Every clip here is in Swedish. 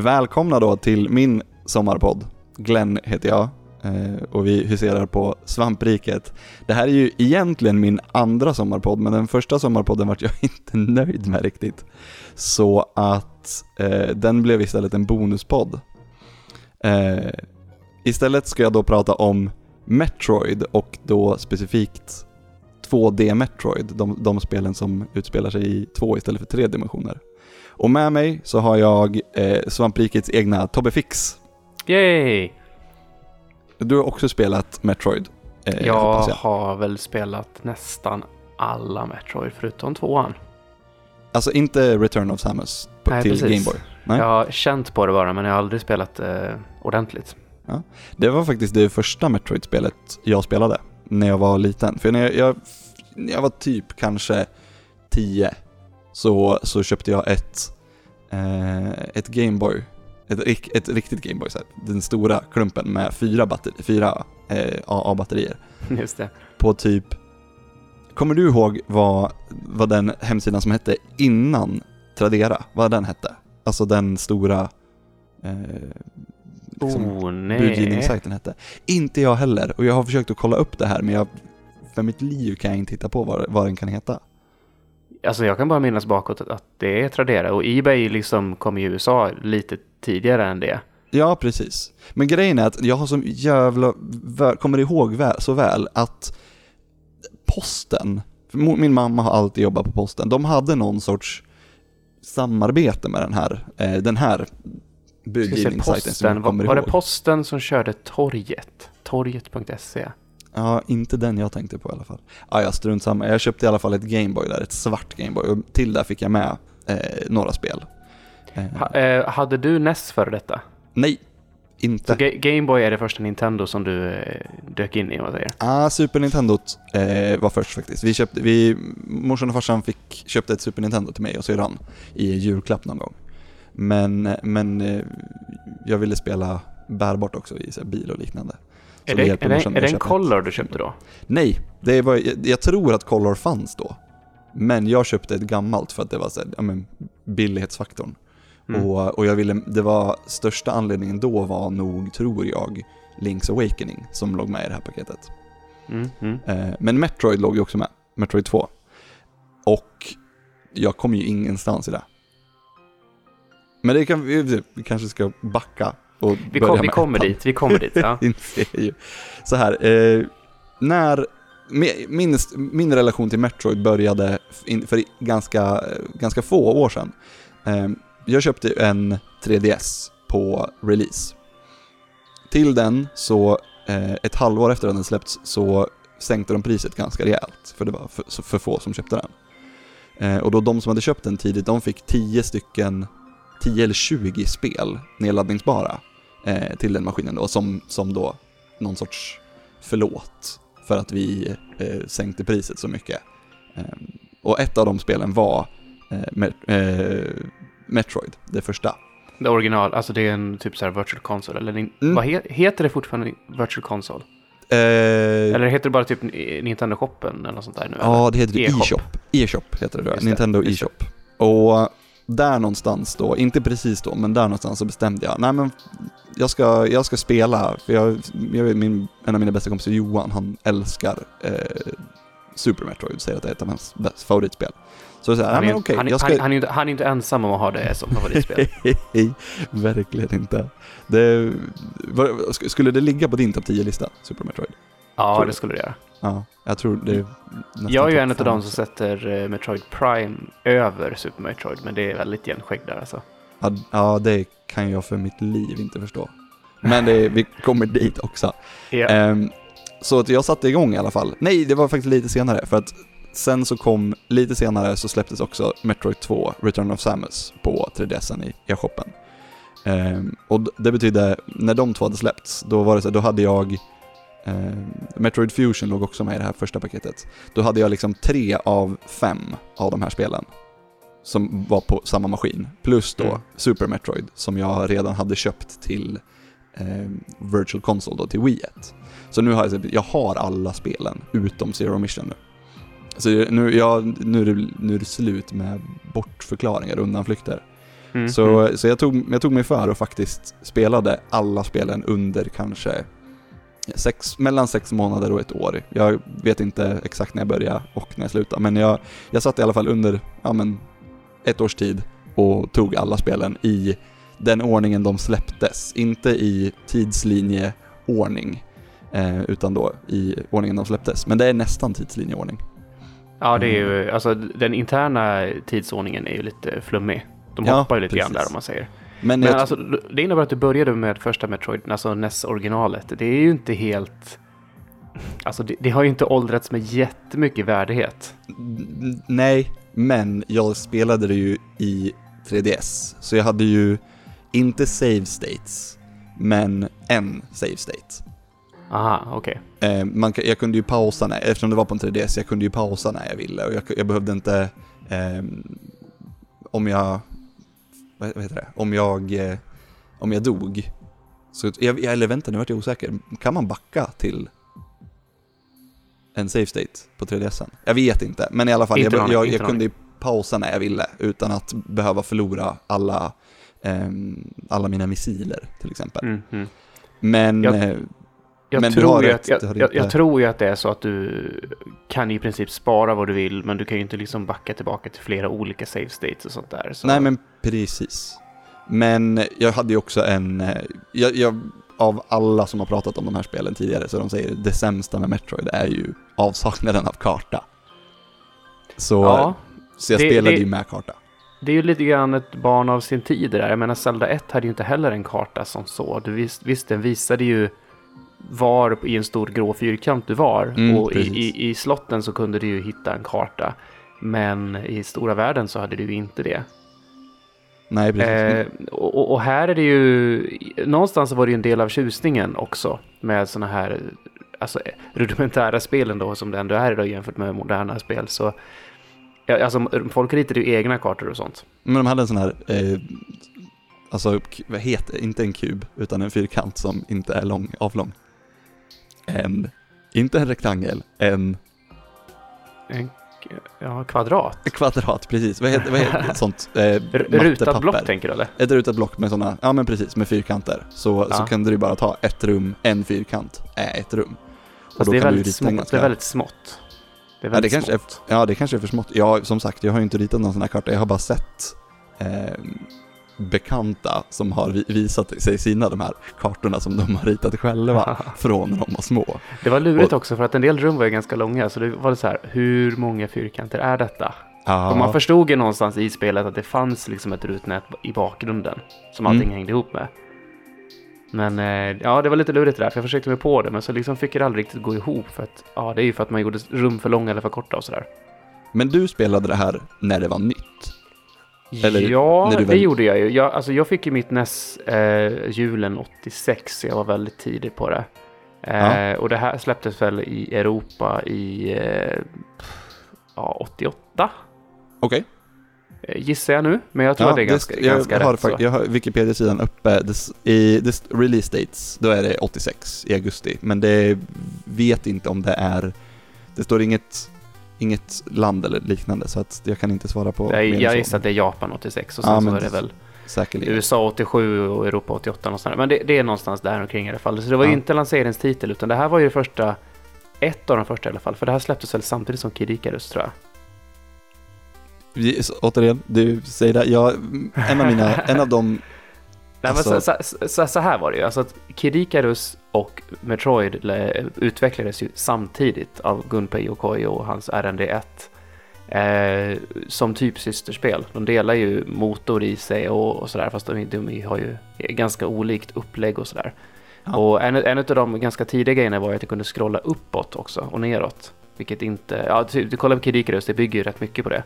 välkomna då till min sommarpodd. Glenn heter jag eh, och vi huserar på svampriket. Det här är ju egentligen min andra sommarpodd, men den första sommarpodden vart jag inte nöjd med riktigt. Så att eh, den blev istället en bonuspodd. Eh, istället ska jag då prata om Metroid och då specifikt 2D Metroid, de, de spelen som utspelar sig i två istället för tre dimensioner. Och med mig så har jag eh, Svamprikets egna Tobbe Fix. Yay! Du har också spelat Metroid. Eh, jag jag. har väl spelat nästan alla Metroid förutom tvåan. Alltså inte Return of Samus på, Nej, till precis. Game Boy. Nej. Jag har känt på det bara, men jag har aldrig spelat eh, ordentligt. Det var faktiskt det första Metroid-spelet jag spelade när jag var liten. För när jag, jag, när jag var typ kanske 10 så, så köpte jag ett, eh, ett Gameboy. Ett, ett riktigt Gameboy, den stora klumpen med fyra, batteri, fyra eh, AA-batterier. Just det. På typ, kommer du ihåg vad, vad den hemsidan som hette innan Tradera, vad den hette? Alltså den stora eh, liksom, oh, budgivningssajten hette. Inte jag heller, och jag har försökt att kolla upp det här men jag, för mitt liv kan jag inte hitta på vad, vad den kan heta. Alltså jag kan bara minnas bakåt att- det är Tradera och Ebay liksom kom i USA lite tidigare än det. Ja, precis. Men grejen är att jag har så jävla, kommer ihåg väl, så väl att posten, min mamma har alltid jobbat på posten, de hade någon sorts samarbete med den här, eh, den här budgivningssajten som jag var, kommer var det ihåg. posten som körde torget? Torget.se. Ja, inte den jag tänkte på i alla fall. Ah, ja, strunt samma. Jag köpte i alla fall ett Gameboy där, ett svart Gameboy. Och till där fick jag med eh, några spel. Eh, Ha, eh, hade du NES före detta? nej, inte. Ga- Game Boy är det första Nintendo som du eh, dök in i, man säger. Ah, Super Nintendo eh, var först faktiskt. Vi köpte, vi, morsan och farsan fick, köpte ett Super Nintendo till mig och syrran i julklapp någon gång. Men, men eh, jag ville spela bärbart också i så bil och liknande. Är det, är det, är det en. Color du köpte då? Nej, det var, jag, jag tror att Color fanns då. Men jag köpte ett gammalt för att det var så här, ja, men, billighetsfaktorn. Mm. Och, och jag ville, det var största anledningen då var nog, tror jag, Link's Awakening som låg med i det här paketet. Mm, mm. Eh, men Metroid låg ju också med, Metroid 2. Och jag kom ju ingenstans i det. Men det kan vi kanske ska backa och Vi, kom, vi kommer ettan. dit, vi kommer dit. Ja. Så här, eh, när mi- min, min relation till Metroid började för ganska, ganska få år sedan. Eh, jag köpte en 3DS på release. Till den så, eh, ett halvår efter att den släppts, så sänkte de priset ganska rejält, för det var för, för få som köpte den. Eh, och då de som hade köpt den tidigt, de fick 10 stycken, 10 eller 20 spel nedladdningsbara eh, till den maskinen då, som, som då någon sorts förlåt för att vi eh, sänkte priset så mycket. Eh, och ett av de spelen var eh, Met- eh, Metroid, det första. Det original, alltså det är en typ så här virtual console. Eller Mm. vad he, heter det fortfarande virtual console? Eh, Eller heter det bara typ Ni- Nintendo shoppen eller något sånt där nu? ja, det heter det E-shop. e-shop. Heter det då, Nintendo e-shop. Och där någonstans då, inte precis då, men där någonstans så bestämde jag, nej men jag ska, jag ska spela, för jag, jag min, en av mina bästa kompisar Johan, han älskar eh, Super Metroid, säger att det är ett av hans bästa favoritspel. Så jag säger, Han är, men okej, han, jag ska... han, han, är inte, han är inte ensam om att ha det som favoritspel. Verkligen inte. Det, var, sk- skulle det ligga på din topp 10-lista, Super Metroid? ja, det skulle det göra. Ja, jag tror det är Jag är ju en av de som sätter eh, Metroid Prime över Super Metroid, men det är väldigt jämnskägg där alltså. Ja, ja, det kan jag för mitt liv inte förstå. Men det, vi kommer dit också. Ja. Ehm, så att jag satte igång i alla fall. Nej, det var faktiskt lite senare, för att sen så kom, lite senare så släpptes också Metroid 2, Return of Samus, på 3DSen i e-shoppen. Ehm, och d- det betydde, när de två hade släppts, då var det så, då hade jag ehm, Metroid Fusion låg också med i det här första paketet. Då hade jag liksom tre av fem av de här spelen som var på samma maskin. Plus då Mm. Super Metroid som jag redan hade köpt till eh, Virtual Console då, till Wii 1. Så nu har jag, jag har alla spelen utom Zero Mission nu. Så nu, jag, nu, är det, nu är det slut med bortförklaringar och undanflykter. Mm, Så, mm. så jag, tog, jag tog mig för och faktiskt spelade alla spelen under kanske sex, mellan sex månader och ett år. Jag vet inte exakt när jag började och när jag slutade, men jag, jag satt i alla fall under ja, men, ett års tid och tog alla spelen i den ordningen de släpptes. Inte i tidslinjeordning, eh, utan då i ordningen de släpptes. Men det är nästan tidslinjeordning. Ja, det är ju, alltså den interna tidsordningen är ju lite flummig. De Ja, hoppar ju lite grann precis. där om man säger. Men, Men alltså, det innebär att du började med första Metroid, alltså NES-originalet. Det är ju inte helt... Alltså det, det har ju inte åldrats med jättemycket värdighet. Nej, men jag spelade det ju i 3DS, så jag hade ju inte save states, men en save state. Aha, okej. Eh, man, jag kunde ju pausa, när, eftersom det var på en 3DS, jag kunde ju pausa när jag ville och jag, jag behövde inte, ehm, om jag, vad heter det, om jag, eh, om jag dog, så, jag, eller vänta nu vart jag osäker, kan man backa till en save state på 3DSen? Jag vet inte, men i alla fall, Inte jag, någon jag, jag, kunde ju pausa när jag ville utan att behöva förlora alla, ehm, alla mina missiler till exempel. Mm, mm. Men, Jag- eh, Jag, Men tror ju att, jag, jag, jag tror ju att det är så att du kan i princip spara vad du vill, men du kan ju inte liksom backa tillbaka till flera olika save states och sånt där. Så. Nej men precis. Men jag hade ju också en, eh, jag, jag, av alla som har pratat om de här spelen tidigare så de säger det sämsta med Metroid är ju avsaknaden av karta. Så, ja, så jag det- spelade det- ju med karta. det är ju lite grann ett barn av sin tid det där. Jag menar, Zelda 1 hade ju inte heller en karta som så. Du visst, visst den visade ju var i en stor grå fyrkant du var. Mm, och i, i, i slotten så kunde du ju hitta en karta. Men i stora världen så hade du inte det. Nej precis. Eh, och, och- här är det ju, någonstans var det ju en del av tjusningen också med sådana här alltså, rudimentära spelen då som det ändå är idag jämfört med moderna spel. Så, alltså, folk ritade ju egna kartor och sånt. Men de hade en sån här, eh, alltså vad heter inte en kub, utan en fyrkant som inte är lång, avlång. En, inte en rektangel, en En ja, kvadrat. kvadrat, precis. Vad heter, vad heter ett sånt eh, rutat block tänker du eller? Ett rutat block med sådana, ja men precis, med fyrkanter. Så, Ja. så kan du bara ta ett rum, en fyrkant är ett rum. Och Fast det är, kan väldigt en smått, det är väldigt smått. Det är Ja, det väldigt kanske är, smått. ja, det kanske är för smått. Ja, som sagt, jag har ju inte ritat någon sån här karta. Jag har bara sett eh, bekanta som har vi- visat sig sina de här kartorna som de har ritat själva från när de var små. Det var lurigt Och- också för att en del rum var ju ganska långa. Så det var så här, hur många fyrkanter är detta? Och man förstod ju någonstans i spelet att det fanns liksom ett rutnät i bakgrunden som allting Mm. hängde ihop med. Men eh, ja, det var lite lurigt det där, för jag försökte mig på det, men så liksom fick det aldrig riktigt gå ihop. För att, ja, det är ju för att man gjorde rum för långa eller för korta och sådär. Men du spelade det här när det var nytt? Eller ja, det gjorde jag ju. Jag, alltså, jag fick ju mitt NES eh, julen 86, så jag var väldigt tidig på det. Eh, Och det här släpptes väl i Europa i eh, ja, 88, Okej. eh, gissar jag nu. Men jag tror att det är ganska, jag, ganska jag har, rätt. fakt- jag har Wikipedia-sidan uppe. Det, s- I det, s- release dates, då är det 86 i augusti. Men det vet inte om det är... Det står inget, inget land eller liknande, så att jag kan inte svara på Nej, jag gissar att det är Japan 86 och sen Ja, så är det väl Säkerligen. USA 87 och Europa 88 någonstans. Men det, det är någonstans där omkring i alla fall. Så det var ju Ja. inte lanseringstitel utan det här var ju det första, ett av de första i alla fall. För det här släpptes väl samtidigt som Kid Icarus tror jag. Vi, s- återigen, du säger det. Jag, en av mina, en av de... Nej, Alltså- men så, så, så, så här var det ju. Alltså att Kid Icarus och Metroid utvecklades ju samtidigt av Gunpei Yokoi och hans RND1. Eh, som typ systerspel. De delar ju motor i sig och, och sådär fast de, de har ju ganska olikt upplägg och sådär. Ja. Och en, en av de ganska tidiga grejerna var att du kunde scrolla uppåt också och neråt. Vilket inte, ja du, du kollar på Kid Icarus, det bygger ju rätt mycket på det.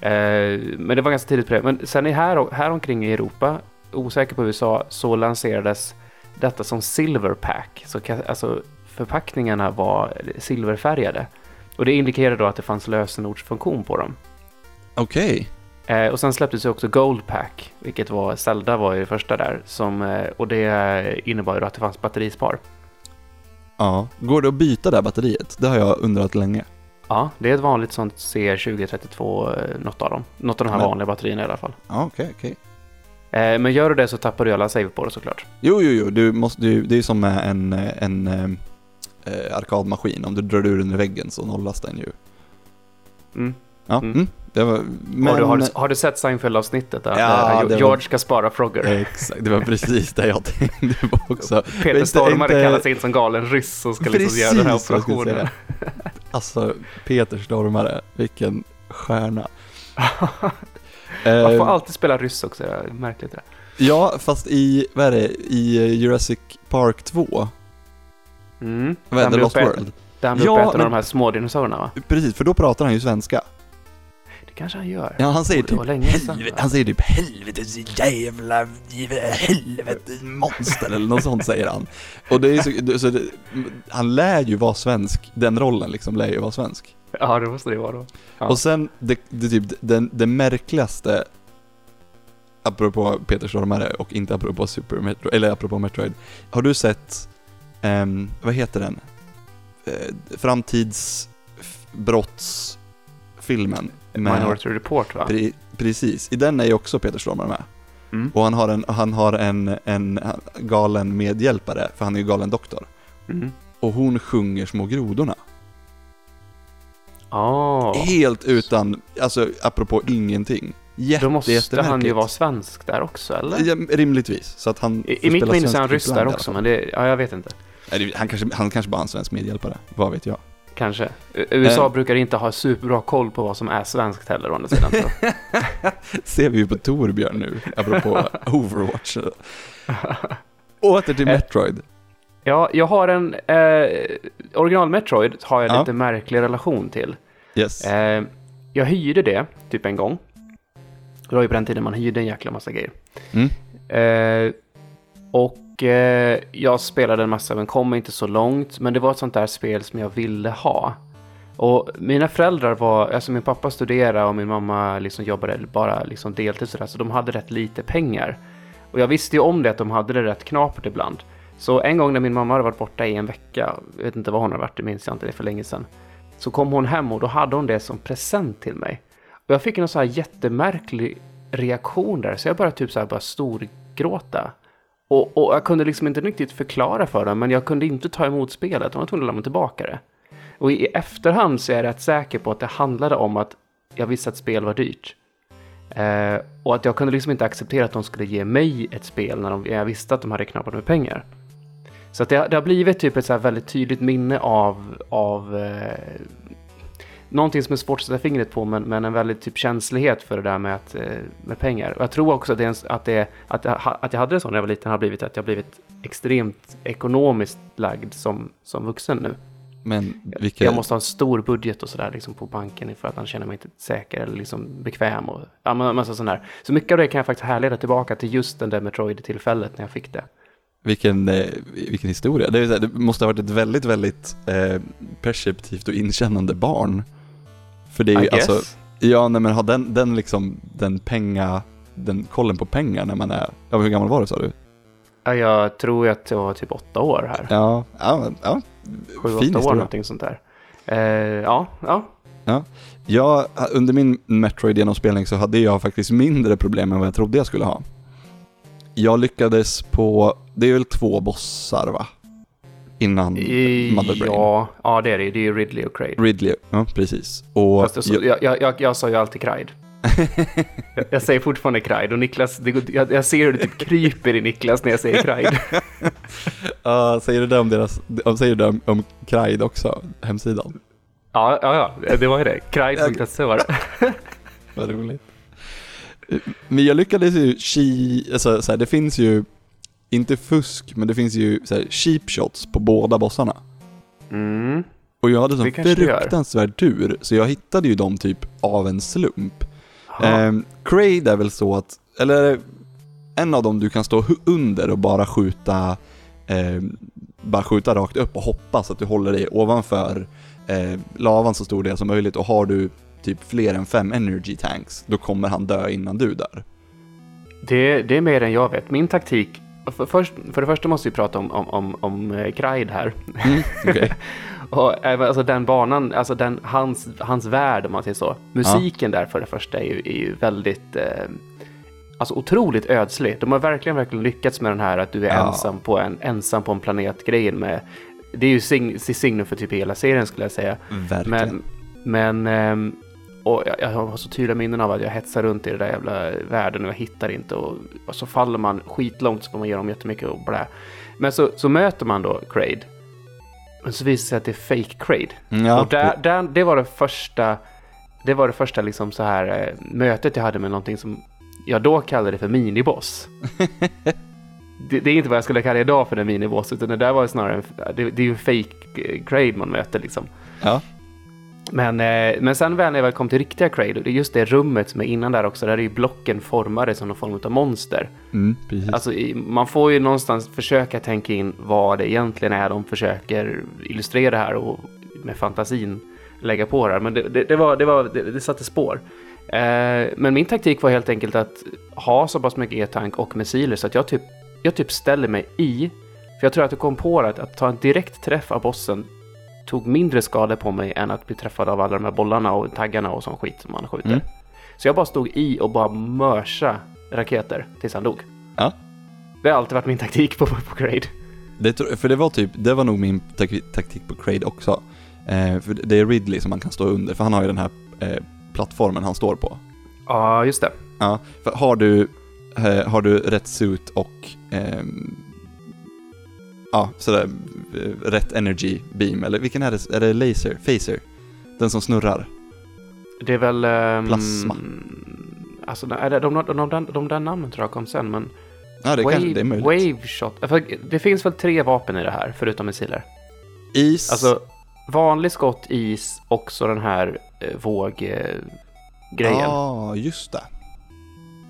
Eh, men det var ganska tidigt på det. Men sen i här, här omkring i Europa, osäker på USA, så lanserades detta som Silver Pack. Så alltså förpackningarna var silverfärgade. Och det indikerade då att det fanns lösenordsfunktion på dem. Okej. Eh, och sen släpptes ju också Gold Pack, vilket var Zelda var ju det första där. Som, eh, och det innebar ju då att det fanns batterispar. Ja. Går det att byta det här batteriet? Det har jag undrat länge. Ja, det är ett vanligt sånt CR2032, eh, något av dem. Något av de här Men- vanliga batterierna i alla fall. Ja, okej, okej. Eh, men gör du det så tappar du alla save på det såklart. Jo, jo, jo, du måste, du, det är som med en, en eh, arkadmaskin. Om du drar ur den i väggen så nollas den ju. Mm. Ja, Mm. mm. var, men, Har, du, har, du, har du sett Seinfeld-avsnittet där, Ja, där George var- ska spara Frogger? Exakt, det var precis det jag tänkte på också. Peter inte- Stormare inte- kallas in som galen ryss och ska liksom göra den här operationen. Alltså, Peter Stormare, vilken stjärna. Man Eh, får alltid spela ryss också, det är märkligt det. Ja, fast i, vad är det, i eh, Jurassic Park 2, Mm. vad är det, Lost World? Där han blir Ja, uppäten av men- de här små dinosaurierna va? Precis, för då pratar han ju svenska. Det kanske han gör. Ja, han säger typ helvete, han säger typ helvetes jävla helvete monster eller något sånt säger han. Och det är så, så det, han lär ju vara svensk, den rollen liksom lär ju vara svensk. Ja, det måste det vara då. Ja. Och sen, det, det, typ, den, det märkligaste, apropå Peter Stormare och inte apropå Super Metro, eller apropå Metroid. Har du sett, ehm, vad heter den? Eh, framtidsbrottsfilmen. Minority Report va? Pre, precis, i den är ju också Peter Stormare med. Mm. Och han har en, han har en, en galen medhjälpare, för han är ju galen doktor. Mm. Och hon sjunger Små grodorna. Ah. Helt utan, alltså apropå ingenting. Jätte, Då måste han ju vara svensk där också, eller? Ja, rimligtvis, så att han I, mitt minne är han ryss där också, men det, ja, jag vet inte. Han kanske, han kanske bara är en svensk medhjälpare, vad vet jag. Kanske. USA Eh. brukar inte ha superbra koll på vad som är svenskt heller, å andra sidan. Ser vi ju på Torbjörn nu, apropå Overwatch. Åter till Eh. Metroid. Ja, jag har en... Eh, original Metroid har jag Ja. lite märklig relation till. Yes. Eh, jag hyrde det, typ en gång. Det var ju på den tiden man hyrde en jäkla massa grejer. Mm. Eh, och eh, jag spelade en massa men kom inte så långt. Men det var ett sånt där spel som jag ville ha. Och mina föräldrar var, alltså min pappa studerade och min mamma liksom jobbade bara liksom deltid sådär. Så de hade rätt lite pengar. Och jag visste ju om det att de hade det rätt knapert ibland. Så en gång när min mamma hade varit borta i en vecka, jag vet inte var hon hade varit, det minns jag inte, det är för länge sedan. Så kom hon hem och då hade hon det som present till mig. Och jag fick en så här jättemärklig reaktion där, så jag började typ så här bara storgråta. Och, och jag kunde liksom inte riktigt förklara för dem, men jag kunde inte ta emot spelet. De var tvungna att lämna tillbaka det. Och i efterhand så är jag rätt säker på att det handlade om att jag visste att spel var dyrt. Eh, och att jag kunde liksom inte acceptera att de skulle ge mig ett spel när de, jag visste att de hade knappat med pengar. Så att det, det har blivit typ ett så väldigt tydligt minne av, av eh, någonting som är svårt att sätta fingret på, men, men en väldigt typ känslighet för det där med, att, eh, med pengar. Och jag tror också att, det, är att, det, att, jag, att jag hade det så när jag var liten har blivit att jag blivit extremt ekonomiskt lagd som, som vuxen nu. Men vilka... Jag måste ha en stor budget och sådär liksom på banken för att han känner mig inte säker eller liksom bekväm och ja, massa sån här. Så mycket av det kan jag faktiskt härleda tillbaka till just den där Metroid-tillfället när jag fick det. Vilken, eh, vilken historia. Det, här, det måste ha varit ett väldigt, väldigt eh, perceptivt och inkännande barn. För det är ju alltså, ja nej men ha den, den liksom, den penga, den kollen på pengar när man är, ja hur gammal var du sa du? Ja, jag tror att jag var typ åtta år här. Ja, ja, ja. Sju, fin åtta år någonting sånt där. Eh, ja, ja. Jag, under min Metroid-genomspelning så hade jag faktiskt mindre problem än vad jag trodde jag skulle ha. Jag lyckades på, det är väl två bossar va? Innan I, Mother Brain. ja, ja, det är det. Det är ju Ridley och Craig. Ridley, ja precis. Och Fast så, jag, jag, jag, jag sa ju alltid Kraid. jag, jag säger fortfarande Kraid och Niklas, det, jag, jag ser hur det typ kryper i Niklas när jag säger Kraid. Ja, säger du det om deras, om, säger du om, om Kraid också, hemsidan? ja, ja, ja, det var ju det. Kraid.se var det. Vad roligt. Men jag lyckades ju, chi, alltså, så här, det finns ju, inte fusk, men det finns ju så här, cheap shots på båda bossarna. Mm. Och jag hade sån fruktansvärd tur, så jag hittade ju dem typ av en slump. Ehm, Kraid är väl så att, eller en av dem du kan stå under och bara skjuta, ehm, bara skjuta rakt upp och hoppas att du håller dig ovanför eh, lavan så stor del som möjligt och har du typ fler än fem energy tanks, då kommer han dö innan du dör. Det, det är mer än jag vet. Min taktik, för, först, för det första måste vi prata om, om, om, om eh, Kraid här. Mm, okej. Och även, alltså den banan, alltså den, hans, hans värld om man säger så. Musiken där för det första är ju, är ju väldigt, eh, alltså otroligt ödslig. De har verkligen, verkligen lyckats med den här att du är Ja. ensam, på en, ensam på en planet-grejen med. Det är ju sign, signum för typ hela serien skulle jag säga. Verkligen. Men, men ehm, och jag, jag har så tydliga minnen av att jag hetsar runt i den där jävla världen och jag hittar inte och, och så faller man skitlångt så får man göra om jättemycket och blä. Men så, så möter man då Kraid. Men så visar det sig att det är fake Kraid. ja, och där, där, det var det första, det var det första liksom så här eh, mötet jag hade med någonting som jag då kallade för miniboss. det, det är inte vad jag skulle kalla idag för en miniboss, utan det där var snarare, en, det, det är ju en fake Kraid man möter liksom. ja. Men, eh, men sen väl när jag väl kom till riktiga och det är just det rummet som är innan där också, där är ju blocken formade som någon form av monster. Mm, precis. Alltså, man får ju någonstans försöka tänka in vad det egentligen är de försöker illustrera här och med fantasin lägga på det här. Men det, det, det, var, det, var, det, det satte spår. Eh, men min taktik var helt enkelt att ha så pass mycket e-tank och missiler så att jag typ, jag typ ställer mig i. För jag tror att jag kom på att, att ta en direkt träff av bossen tog mindre skada på mig än att bli träffad av alla de här bollarna och taggarna och sån skit som man skjuter. Mm. Så jag bara stod i och bara mörsa raketer tills han dog. Ja. Det har alltid varit min taktik på, på Grade. Det, för det var typ, det var nog min tak- taktik på Kraid också. Eh, för det är Ridley som man kan stå under, för han har ju den här eh, plattformen han står på. Ja, just det. Ja, för har du, eh, har du rätt suit och ehm, ja, sådär, eh, rätt energy beam, eller vilken är det? Är det laser? Phaser? Den som snurrar? Det är väl... ehm, Plasma. Alltså, är det, de, de, de, de, de där namnen tror jag kom sen, men... Ja, det, wave, kanske, det är möjligt. wave shot. Det finns väl tre vapen i det här, förutom missiler? Is? Alltså, vanlig skott, is och så den här eh, våggrejen. grejen. Ja, just det.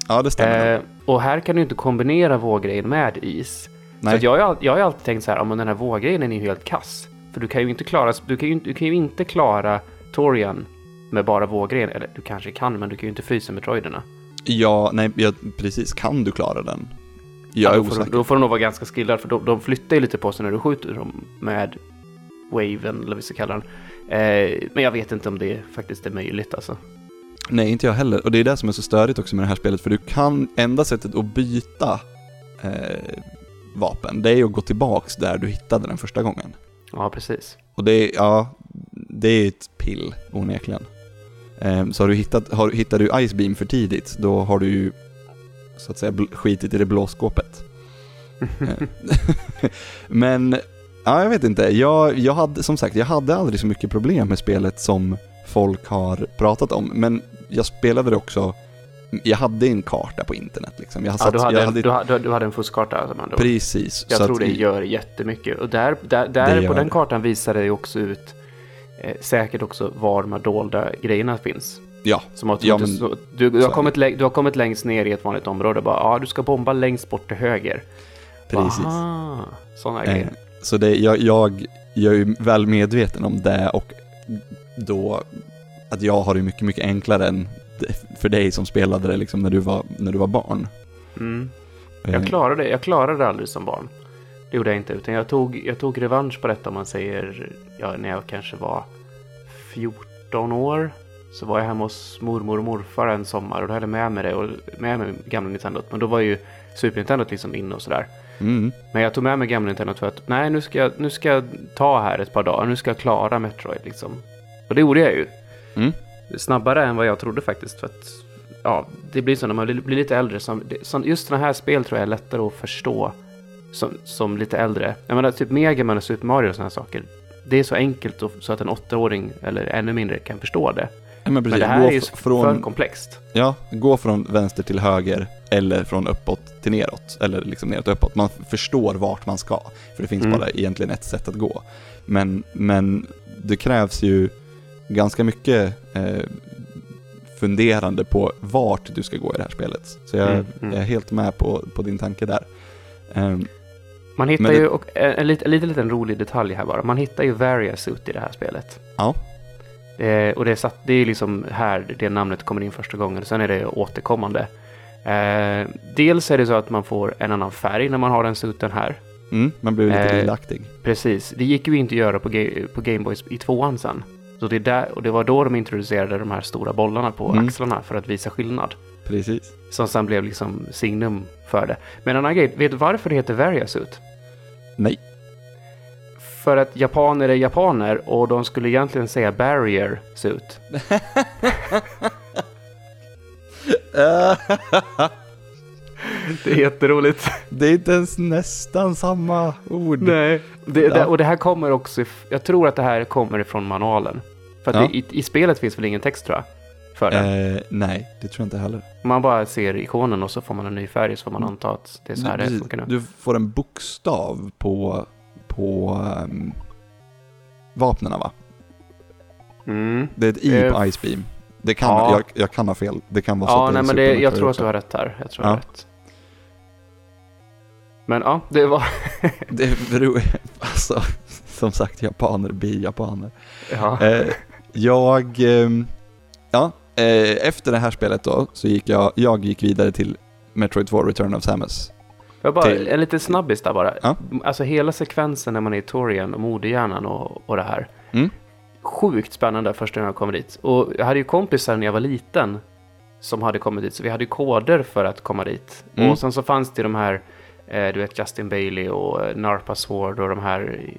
Ja, det stämmer. Eh, och här kan du inte kombinera våggrejen med is. Så Nej, att jag, har jag har alltid tänkt så här, ja, men den här våggrejen är ju helt kass. För du kan ju inte klara, du kan ju, du kan ju inte klara Torian med bara våggrejen. Eller du kanske kan, men du kan ju inte frysa med droiderna. ja, nej, ja, precis. Kan du klara den? Jag är då, får osäker. du, då får du nog vara ganska skillad, för de, de flyttar ju lite på sig när du skjuter dem med waven, eller vad vi ska kalla den. Eh, men jag vet inte om det faktiskt är möjligt alltså. Nej, inte jag heller. Och det är det som är så störigt också med det här spelet, för du kan, enda sättet att byta eh, vapen, det är att gå tillbaks där du hittade den första gången. Ja, precis. Och det är, ja, det är ett pill, onekligen. Eh, så har du hittat, har, hittar du Ice Beam för tidigt, då har du ju så att säga skitit i det blå skåpet. Eh, Men, ja, jag vet inte. Jag, jag hade, som sagt, jag hade aldrig så mycket problem med spelet som folk har pratat om. Men jag spelade det också, jag hade en karta på internet liksom. Jag, Ja, satt, du, hade, jag en- hade, du, hade, du hade en fuskkarta som ändå. Precis. Jag så tror att det gör jättemycket. Och där, där, där på den det. kartan visar det också ut eh, säkert också var de här dolda grejerna finns. Ja, Som att Ja, du, men- du, du, så har kommit, du har kommit längst ner i ett vanligt område och bara ja, du ska bomba längst bort till höger. precis. Aha, sådana Eh, grejer. så det, jag, jag, jag är väl medveten om det och då att jag har det mycket, mycket enklare än för dig som spelade det liksom när du var, när du var barn. Mm. Eh, Jag klarade det. Jag klarade det aldrig som barn. Det gjorde jag inte. Utan jag tog, jag tog revansch på detta om man säger ja, när jag kanske var 14 år. Så var jag hemma hos mormor och morfar en sommar och då hade jag med mig det och med mig gamla Nintendo. Men då var ju Super Nintendo liksom inne och sådär. Mm, Men jag tog med mig gamla Nintendo för att nej, nu ska, jag, nu ska jag ta här ett par dagar. Nu ska jag klara Metroid liksom. Och det gjorde jag ju. Mm. Snabbare än vad jag trodde faktiskt. För att ja, det blir så när man blir, lite äldre. Som, just sådana här spel tror jag är lättare att förstå som, som lite äldre. Jag menar typ Mega Man och Super Mario och sådana saker. Det är så enkelt och, så att en åttaåring eller ännu mindre kan förstå det. ja, men. Men det här gå är ju f- för från, komplext. ja, gå från vänster till höger eller från uppåt till neråt. Eller liksom neråt och uppåt. Man förstår vart man ska. För det finns Mm. bara egentligen ett sätt att gå. Men, men det krävs ju ganska mycket eh, funderande på vart du ska gå i det här spelet. Så jag, Mm, mm. jag är helt med på, på din tanke där. Ehm, Man hittar det- ju, och en, en, liten, en liten, liten rolig detalj här bara. Man hittar ju Variasuit i det här spelet. Ja. Eh, och det är, satt, det är liksom här det namnet kommer in första gången. Sen är det återkommande. Eh, dels är det så att man får en annan färg när man har den suiten här. mm, man blir lite Eh, lilaktig. Precis. Det gick ju inte att göra på, på Gameboys i tvåan sen. Så det, är där, och det var då de introducerade de här stora bollarna på Mm. axlarna för att visa skillnad. Precis. Som sen blev liksom signum för det. Men en annan grej, vet du varför det heter Variasuit? Nej. För att japaner är japaner och de skulle egentligen säga barrier suit. Det är jätteroligt. det är inte ens nästan samma ord. Nej. Det, det, och det här kommer också, jag tror att det här kommer ifrån manualen. För Ja. det, i, i spelet finns väl ingen text tror jag? För det. Eh, nej, det tror jag inte heller. Man bara ser ikonen och så får man en ny färg så får man anta att det är så här det du, funkar nu. du får en bokstav på, på um, vapnena va? Mm. Det är ett I på Eh, Ice Beam. Det kan, ja. jag, jag kan ha fel. Det kan vara så Ja, att nej men det, jag tror att du har rätt här. Jag tror Ja. rätt. Men ja, det var... Det beror, alltså, som sagt, japaner blir japaner. Ja. Eh, jag, ehm, ja, eh, efter det här spelet då, så gick jag, jag gick vidare till Metroid 2 Return of Samus. Jag bara, till- en liten snabbis där bara. Ja. Alltså hela sekvensen när man är i Torian och modehjärnan och, och det här. Mm. Sjukt spännande första gången jag kom dit. Och jag hade ju kompisar när jag var liten som hade kommit dit, så vi hade ju koder för att komma dit. Mm. Och sen så fanns det de här, eh, du vet Justin Bailey och Narpa Sword och de här,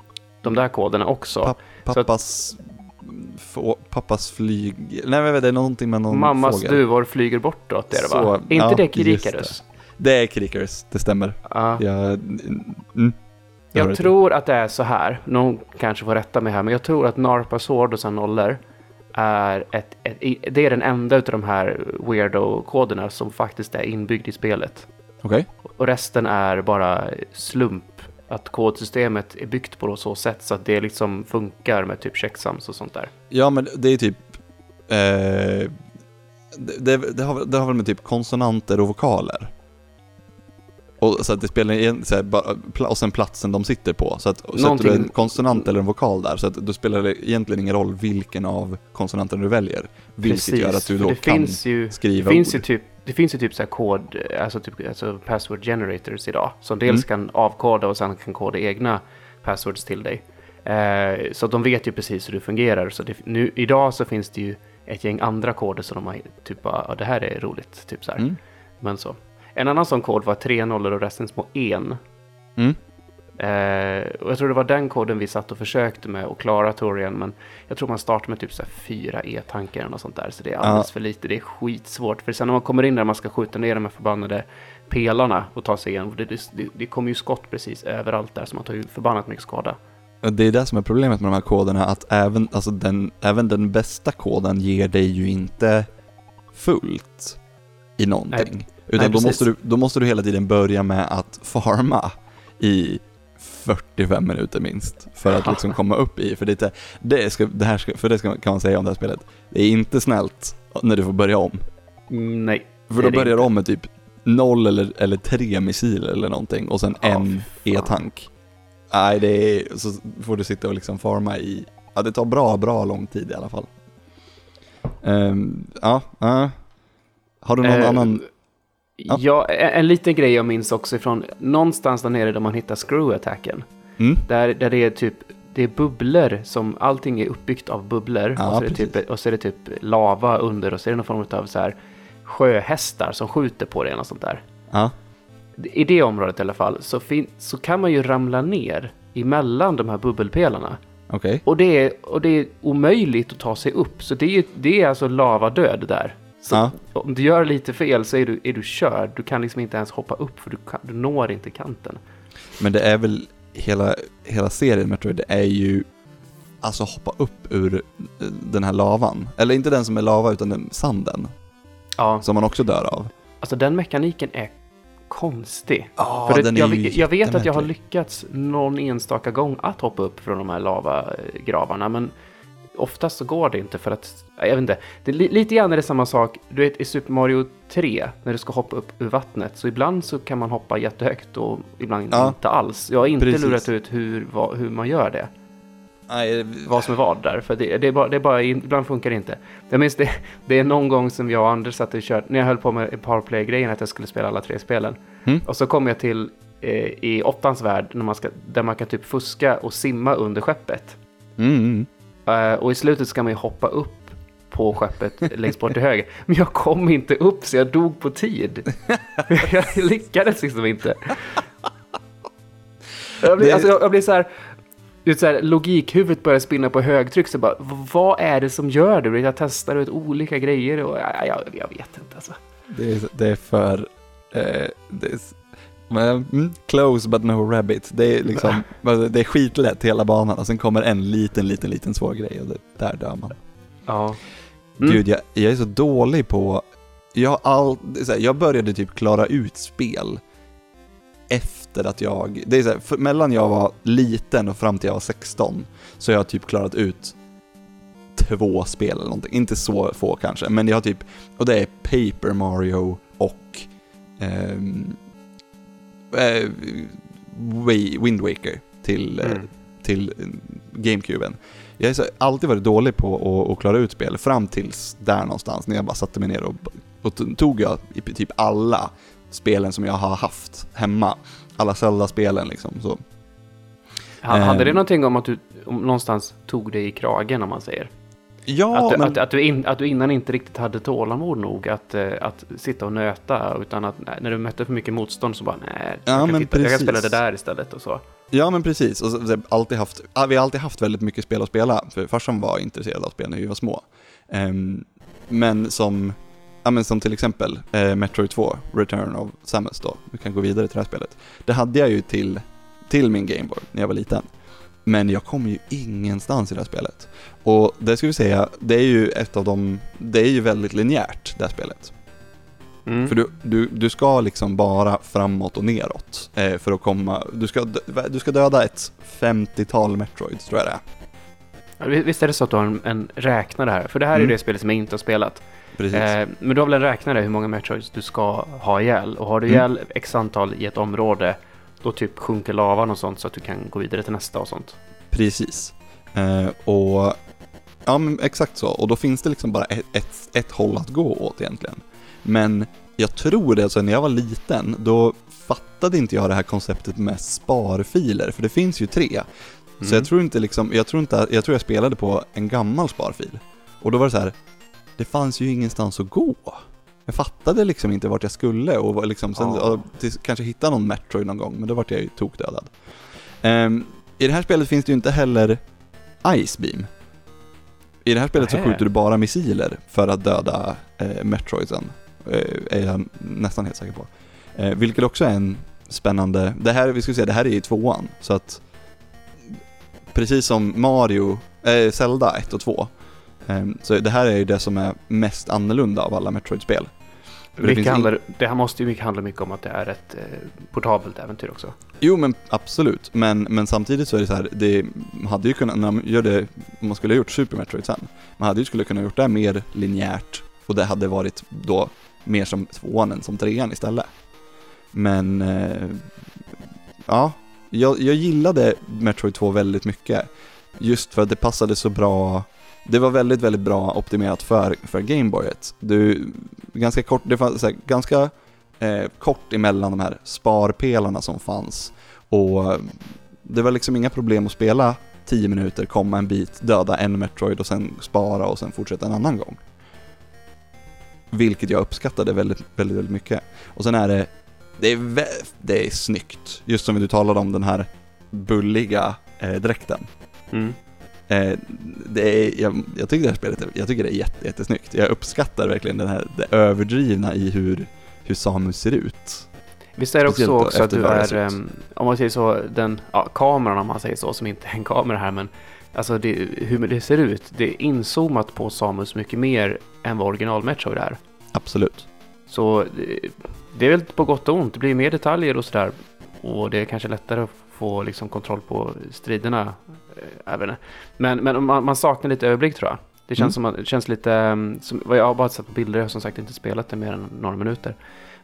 de där koderna också. Papp- Så att- Pappas, få, pappas flyg... Nej, men det är någonting med någon Mammas fågel. duvor flyger bortåt, det är det va? Så, Är inte ja, det just Kirikarus? Det är Krikarus, det stämmer. Ja. Jag, mm, det Jag tror att det är så här, någon kanske får rätta mig här, men jag tror att Narpa Sword och sen nollor är ett, ett, det är den enda av de här weirdo-koderna som faktiskt är inbyggd i spelet. Okej. Och resten är bara slump. Att kodsystemet är byggt på så sätt så att det liksom funkar med typ checksums och sånt där. Ja, men det är typ... Eh, det, det, det, har, det har väl med typ konsonanter och vokaler. Och så att det spelar igen, så här, och sen platsen de sitter på. Så att sätter du Någonting- en konsonant eller en vokal där, så att då spelar det egentligen ingen roll vilken av konsonanterna du väljer. Vilket gör att du då det kan finns ju, det skriva finns ju ord. typ det finns ju typ så kod, alltså, typ, alltså password generators idag. Som dels Mm. kan avkoda och sen kan koda egna passwords till dig. Eh, så de vet ju precis hur det fungerar. Så det, nu, idag så finns det ju ett gäng andra koder som de har typ bara, ja, det här är roligt. Typ så. Mm. Men så. En annan sån kod var tre nollor och resten små en. Mm. Eh, och jag tror det var den koden vi satt och försökte med att klara Torian, men jag tror man startar med typ så här fyra E-tankar eller något sånt där, så det är alldeles för lite, det är skitsvårt. För sen när man kommer in där man ska skjuta ner de här förbannade pelarna och ta sig igenom, det, det, det kommer ju skott precis överallt där, så man tar ju förbannat mycket skada. Och Det är det som är problemet med de här koderna, att även, alltså den, även den bästa koden ger dig ju inte fullt i någonting. Utan Nej, då, måste du, då måste du hela tiden börja med att farma i 45 minuter minst. För att liksom komma upp i, för det, det, ska, det här ska, för det ska, kan man säga om det här spelet. Det är inte snällt när du får börja om. Mm, nej. För då börjar du om med typ noll eller, eller tre missiler eller någonting och sen Ja, en. E-tank. Nej, det är, så får du sitta och liksom farma i, ja det tar bra, bra lång tid i alla fall. Ehm, ja, ja. Har du någon Eh, annan? Ja, Ja. en, en liten grej jag minns också ifrån någonstans där nere där man hittar screw-attacken. Mm? Där, där det är typ det är bubblor som allting är uppbyggt av bubblor. Ja, och, så är det typ, och så är det typ lava under och så är det någon form av så här sjöhästar som skjuter på det eller något sånt där. Ja. I det området i alla fall så, så kan man ju ramla ner emellan de här bubbelpelarna. Okej. Och det är, och det är omöjligt att ta sig upp. Så det är, det är alltså lavadöd där. Så Ja. om du gör lite fel så är du, är du körd. Du kan liksom inte ens hoppa upp för du, kan, du når inte kanten. Men det är väl hela, hela serien Metroid, det är ju alltså hoppa upp ur eh, den här lavan. Eller inte den som är lava utan den sanden, Ja, som man också dör av. alltså den mekaniken är konstig. Ja, För det, är jag, jag vet att jag har lyckats någon enstaka gång att hoppa upp från de här lavagravarna, men oftast så går det inte för att, jag vet inte, det lite grann är det samma sak, du vet i Super Mario 3, när du ska hoppa upp ur vattnet, så ibland så kan man hoppa jättehögt och ibland Ja. inte alls. Jag har inte Precis. lurat ut hur, vad, hur man gör det, Nej, vad som är vad där, för det, det, är bara, det är bara, ibland funkar det inte. Jag minns det, det är någon gång som jag och Anders satt och kört, när jag höll på med Powerplay-grejen, att jag skulle spela alla tre spelen. Mm. Och så kom jag till eh, i åttans värld när man ska, där man kan typ fuska och simma under skeppet. Mm, mm. Och i slutet ska man ju hoppa upp på skeppet längst bort till höger. Men jag kom inte upp så jag dog på tid. jag lyckades liksom inte. Jag blir, alltså, jag, jag blir så här, så här, logikhuvudet börjar spinna på högtryck. Så bara, vad är det som gör det? Jag testar ut olika grejer och jag, jag, jag vet inte alltså. Det är, det är för... Eh, det är, men, mm, close but no rabbit. Det är liksom, det är skitlätt hela banan och sen kommer en liten, liten, liten svår grej och det, där dör man. Ja. Mm. Gud, jag, jag är så dålig på... Jag, har all, här, jag började typ klara ut spel efter att jag... Det är så här, för, mellan jag var liten och fram till jag var 16 så jag har typ klarat ut två spel eller någonting. Inte så få kanske, men jag har typ... Och det är Paper Mario och... ehm, eh, Wind Waker till, eh, Mm. till eh, GameCuben. Jag har alltid varit dålig på att, att klara ut spel fram tills där någonstans när jag bara satte mig ner och, och tog jag i typ alla spelen som jag har haft hemma. Alla Zelda-spelen liksom. Så. Ha- Hade det Ehm. någonting om att du om någonstans tog dig i kragen om man säger? Ja, att, du, men... att, att, du in, att du innan inte riktigt hade tålamod nog att, eh, att sitta och nöta utan att när du mötte för mycket motstånd så bara nej, Ja, jag, kan titta, jag kan spela det där istället och så. Ja men precis, och så, så, alltid haft, vi har alltid haft väldigt mycket spel att spela, för farsan var intresserad av spel när vi var små. Ehm, men som, ja men som till exempel eh, Metroid 2, Return of Samus då, vi kan gå vidare till det här spelet. Det hade jag ju till, till min Gameboy när jag var liten. Men jag kom ju ingenstans i det här spelet. Och det ska vi säga, det är ju ett av de, det är ju väldigt linjärt det här spelet. Mm. För du, du, du ska liksom bara framåt och neråt eh, för att komma, du ska, du ska döda ett 50-tal Metroids tror jag det är. Visst är det så att du har en, en räknare här? För det här är Mm. det spelet som jag inte har spelat. Eh, men du har väl en räknare hur många Metroids du ska ha ihjäl? Och har du Mm. ihjäl x antal i ett område då typ sjunker lavan och sånt så att du kan gå vidare till nästa och sånt. Precis. Eh, och ja men exakt så, och då finns det liksom bara ett, ett, ett håll att gå åt egentligen. Men jag tror det, alltså när jag var liten, då fattade inte jag det här konceptet med sparfiler, för det finns ju tre. Så Mm. jag tror inte liksom, jag tror inte, jag tror jag spelade på en gammal sparfil. Och då var det så här, det fanns ju ingenstans att gå. Jag fattade liksom inte vart jag skulle och liksom, sen, Ja. ja, till, kanske hitta någon Metroid någon gång, men då vart jag ju tokdödad. Ehm, I det här spelet finns det ju inte heller Ice Beam. I det här spelet så Nähä. skjuter du bara missiler för att döda eh, Metroidsen, eh, är jag nästan helt säker på. Eh, vilket också är en spännande, det här, vi ska säga, det här är i tvåan, så att precis som Mario, eh, Zelda 1 och 2, eh, så det här är ju det som är mest annorlunda av alla Metroid-spel. Det Mycket in- handlar, det här måste ju mycket handla mycket om att det är ett eh, portabelt äventyr också. Jo men absolut, men, men samtidigt så är det så här, det hade ju kunnat, när man gör det, om man skulle ha gjort Super Metroid sen, man hade ju skulle kunna gjort det mer linjärt och det hade varit då mer som tvåan än som trean istället. Men, eh, ja, jag, jag gillade Metroid 2 väldigt mycket. Just för att det passade så bra, det var väldigt, väldigt bra optimerat för, för Gameboyet. Du, ganska kort, det fanns så här, ganska eh, kort emellan de här sparpelarna som fanns. Och eh, det var liksom inga problem att spela 10 minuter, komma en bit, döda en Metroid och sen spara och sen fortsätta en annan gång. Vilket jag uppskattade väldigt, väldigt, väldigt mycket. Och sen är det, det är, vä- det är snyggt. Just som du talade om den här bulliga eh, dräkten. Mm. Eh, det är, jag, jag tycker det här spelet, jag tycker det är jätte, jättesnyggt. Jag uppskattar verkligen den här, det överdrivna i hur, hur Samus ser ut. Visst är det också, också att du är, ehm, om man säger så, den ja, kameran om man säger så, som inte är en kamera här, men alltså det, hur det ser ut, det är inzoomat på Samus mycket mer än vad original Metroid är. Absolut. Så det, det är väl på gott och ont, det blir mer detaljer och sådär. Och det är kanske lättare att få liksom kontroll på striderna. Eh, Även. Men, men man, man saknar lite överblick tror jag. Det känns, Mm. som, det känns lite, ehm, som, jag har bara sett på bilder, jag har som sagt inte spelat det mer än några minuter.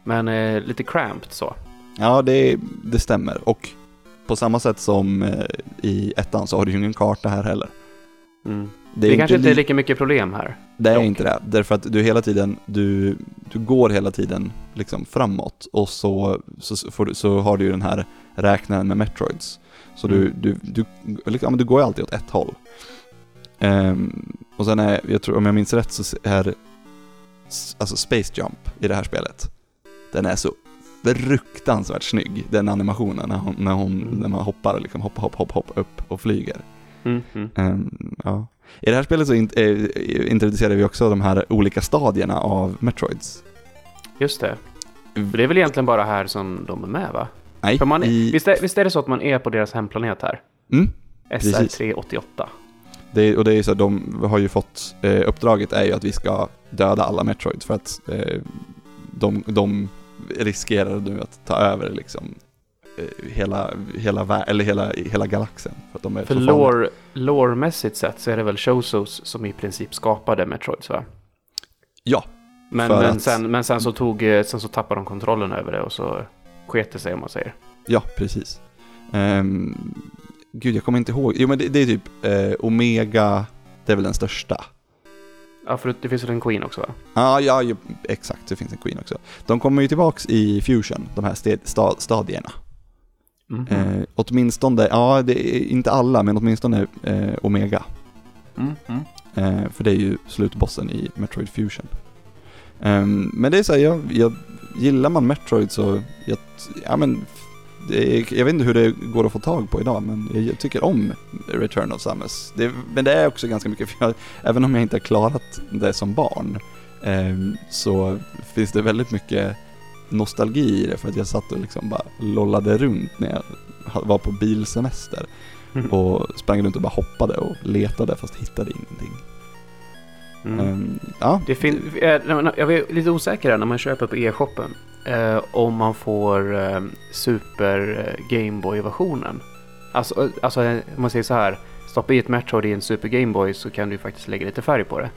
Men eh, lite cramped så. Ja, det, det stämmer. Och på samma sätt som eh, i ettan så har du ju ingen karta här heller. Mm. Det Det, är, kanske inte är li- lika mycket problem här. det är dock. inte det. Därför att du hela tiden, du, du går hela tiden liksom framåt och så, så, får du, så har du ju den här räknaren med Metroids. Så du, Mm. du, du, liksom, du går ju alltid åt ett håll. Ehm, och sen är, jag tror, om jag minns rätt så är alltså Space Jump i det här spelet, den är så fruktansvärt snygg, den animationen när hon, när hon Mm. när man hoppar liksom, hopp, hopp, hopp, hopp upp och flyger. Mm, mm. Ehm, ja. I det här spelet så in, eh, introducerar vi också de här olika stadierna av Metroids. Just det. För det är väl egentligen bara här som de är med va? Nej, För man är, i, visst, är, visst är det så att man är på deras hemplanet här? mm, Precis. SR388. det, och det är ju så att de har ju fått, eh, uppdraget är ju att vi ska döda alla Metroids för att eh, de, de riskerar nu att ta över liksom eh, hela, hela, eller hela, hela galaxen. För att de är För lore, lore-mässigt sett så är det väl Shozos som i princip skapade Metroids va? Ja, Men, men, att- sen, men sen, så tog, eh, sen så tappade de kontrollen över det och så sket det sig om man säger. ja precis. Um, gud, jag kommer inte ihåg. Jo men det, det är typ eh, Omega, det är väl den största. Ja, för det finns väl en Queen också va? Ah, ja, ju, exakt, det finns en Queen också. De kommer ju tillbaks i Fusion, de här sted, sta, stadierna. Mhm. Eh, åtminstone, ja, det är inte alla, men åtminstone eh, Omega. Mhm. Eh, för det är ju slutbossen i Metroid Fusion. Ehm, men det är så här, jag, jag, gillar man Metroid så, jag, ja men, är, jag vet inte hur det går att få tag på idag, men jag, jag tycker om Return of Samus. Det, men det är också ganska mycket, för jag, även om jag inte har klarat det som barn, ehm, så finns det väldigt mycket nostalgi i det, för att jag satt och liksom bara lollade runt när jag var på bilsemester Mhm. och sprang runt och bara hoppade och letade fast hittade ingenting. Mm. Ehm, ja, Det fin- eh, jag är lite osäker här när man köper på e-shoppen. Eh, om man får eh, Super eh, Gameboy-versionen. Alltså, eh, alltså om man säger så här. Stoppa i ett Metroid i en Super Gameboy så kan du faktiskt lägga lite färg på det.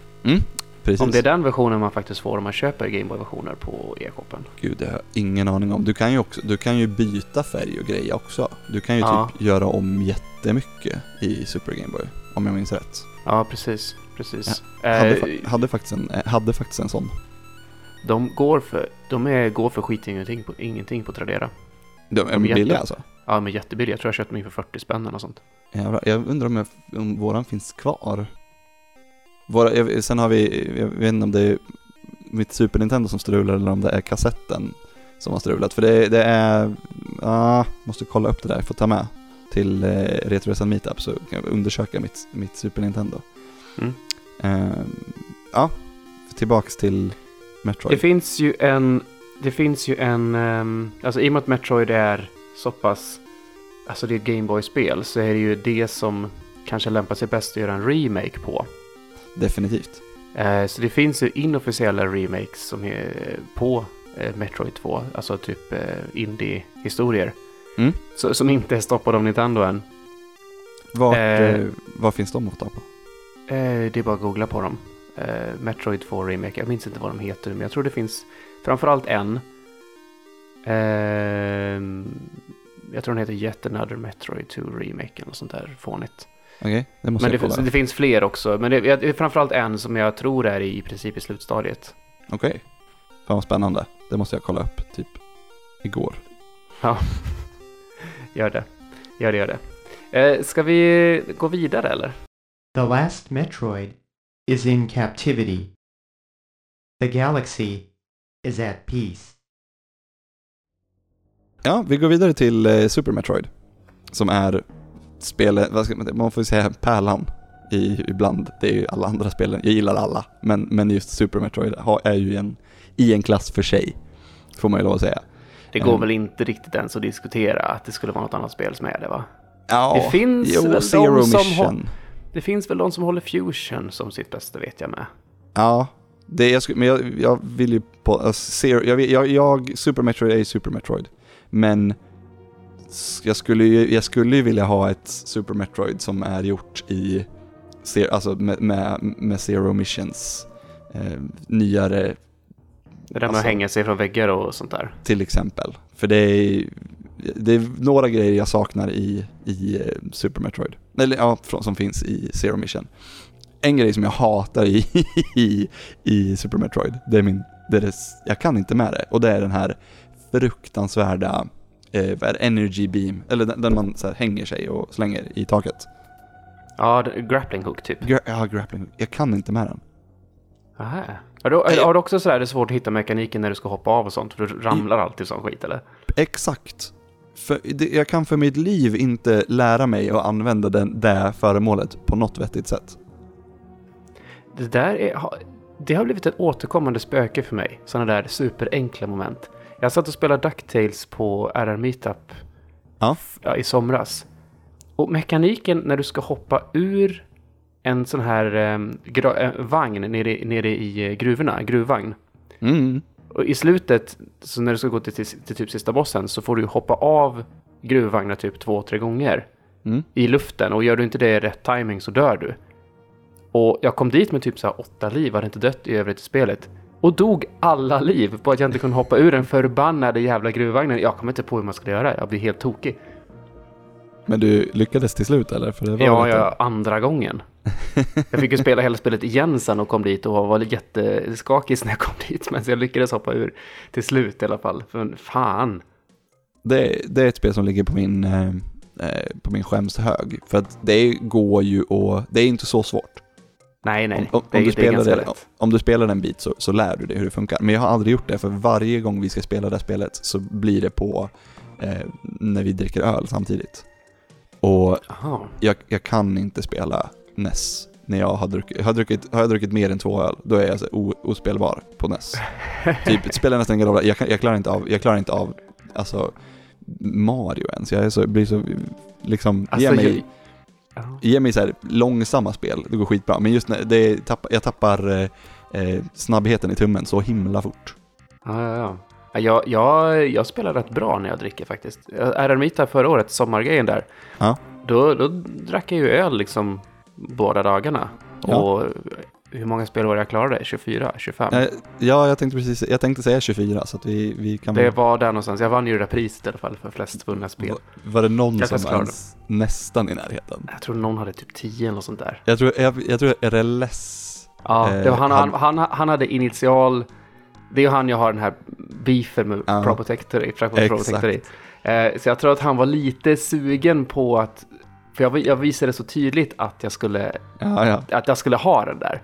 precis. Om det är den versionen man faktiskt får om man köper Gameboy-versioner på e-shoppen. Gud, det har jag ingen aning om. Du kan ju, också, du kan ju byta färg och grejer också. Du kan ju Ja. typ göra om jättemycket i Super Game Boy, om jag minns rätt. Ja, precis. Precis. Hade, Eh, fa- hade, faktiskt en, eh, hade faktiskt en sån. de går för, de är, går för skit ingenting på, ingenting på Tradera. De är De är billiga alltså. Ja, de är jättebilliga. Jag tror jag köpte mig för 40 spänn eller sånt. Jävlar, jag undrar om, jag, om våran finns kvar. Våra, jag, sen har vi, jag vet inte om det är mitt Super Nintendo som strular eller om det är kassetten som har strulat. För det, det är, ja, måste kolla upp det där, jag får ta med till eh, Retroresan Meetup så kan jag undersöka mitt, mitt Super Nintendo. Mm. Ehm, ja, tillbaks till Metroid. Det finns ju en, det finns ju en, ehm, alltså i och med att Metroid är så pass, alltså det är ett Gameboy-spel så är det ju det som kanske lämpar sig bäst att göra en remake på. Definitivt. Eh, så det finns ju inofficiella remakes som är på eh, Metroid 2, alltså typ eh, indie-historier. Mm. Så, som inte är stoppade av Nintendo än. Vart, Eh. eh, vad finns de att tag på? Eh, det är bara att googla på dem. Eh, Metroid 2 Remake, jag minns inte vad de heter, men jag tror det finns framförallt en. Ehm, jag tror den heter Yet Another Metroid 2 Remake eller något sånt där fånigt. Okej, det måste Men det, finns- det finns fler också, men det, det är framförallt en som jag tror är i, princip i slutstadiet. Okej. Fan vad spännande. Det måste jag kolla upp, typ igår. Gör det, gör det, gör det. Eh, ska vi gå vidare eller? The last Metroid is in captivity. The galaxy is at peace. Ja, vi går vidare till eh, Super Metroid. Som är spelet, vad ska man, man får ju säga pärlan i, ibland. Det är ju alla andra spelen, jag gillar alla. Men, men just Super Metroid har, är ju en, i en klass för sig. Får man ju lov att säga. Det går Mm. väl inte riktigt ens att diskutera att det skulle vara något annat spel som är det va? Ja, Det finns jo, väl de Zero som Mission. Det finns väl de som håller Fusion som sitt bästa vet jag med. Ja, det jag, skulle- men jag, jag vill ju på, Zero, jag, jag, jag, Super Metroid är ju Super Metroid. Men jag skulle ju, jag skulle ju vilja ha ett Super Metroid som är gjort i, alltså med, med, med Zero Missions eh, nyare Det där med Alltså- att hänga sig från väggar och sånt där. till exempel. För det är, det är några grejer jag saknar i, i eh, Super Metroid. Eller ja, som finns i Zero Mission. En grej som jag hatar i, i, i Super Metroid, det är min, det är det, jag kan inte med det. Och det är den här fruktansvärda, eh, energy beam, eller den, den man så här, hänger sig och slänger i taket. Ja, grappling hook typ. Gra- ja, grappling. Jag kan inte med den. Aha. Har du, har du också sådär det är svårt att hitta mekaniken när du ska hoppa av och sånt? För du ramlar alltid sån skit eller? Exakt. För jag kan för mitt liv inte lära mig att använda den, det föremålet på något vettigt sätt. Det där är, det har blivit ett återkommande spöke för mig. Sådana där superenkla moment. Jag satt och spelade DuckTales på RR Meetup Ja. ja, i somras. Och mekaniken när du ska hoppa ur en sån här eh, gra- eh, vagn nere, nere i eh, gruvorna, gruvvagn. Mm. Och i slutet, så när du ska gå till, till, till typ sista bossen, så får du hoppa av gruvvagnar typ två, tre gånger Mm. i luften. Och gör du inte det i rätt timing så dör du. Och jag kom dit med typ så åtta liv, hade inte dött i övrigt i spelet. Och dog alla liv på att jag inte kunde hoppa ur den förbannade jävla gruvvagnen. Jag kommer inte på hur man skulle göra, jag blir helt tokig. Men du lyckades till slut eller? För det var Ja, lite- ja, andra gången. Jag fick ju spela hela spelet igen sen och kom dit och var jätteskakig när jag kom dit. Men så jag lyckades hoppa ur till slut i alla fall. För fan. det, det är ett spel som ligger på min, eh, eh, på min skämshög. För att det går ju och det är inte så svårt. Nej, nej. Om, om, det, om, du spelar det, om du spelar en bit så, så lär du dig hur det funkar. Men jag har aldrig gjort det, för varje gång vi ska spela det här spelet så blir det på eh, när vi dricker öl samtidigt. Och jag, jag kan inte spela NES när jag har druckit, har, druckit, har jag druckit mer än två öl, då är jag så o, ospelbar på NES. typ, det spelar nästan ingen roll, jag, jag klarar inte av, jag klarar inte av, alltså, Mario ens. Jag är så, blir så, liksom, ge Alltså, mig, jag- Ja. ge mig så här långsamma spel, det går skitbra. Men just när det tapp, jag tappar eh, eh, snabbheten i tummen så himla fort. Ja, ja, ja. Ja, Jag, jag, jag spelar rätt bra när jag dricker faktiskt. Meetup förra året, sommargrejen där. Ja. Då, då drack jag ju öl liksom båda dagarna. Ja. Och hur många spelår jag klarade? 24, 25? Eh, ja, jag tänkte precis, jag tänkte säga 24 så att vi, vi kan Det var där någonstans. Jag vann ju det där priset i alla fall för flest vunna spel. Var, det någon Jag som ens nästan i närheten? Jag tror någon hade typ 10 eller något sånt där. Jag tror, jag, jag tror RLS Ja, Eh, han, han, han- han, hade initial... Det är ju han jag har den här beefen med Ja. Protector i. Pro Exakt. Protector i. Eh, så jag tror att han var lite sugen på att... För jag, jag visade så tydligt att jag skulle, Ja, ja. att jag skulle ha den där.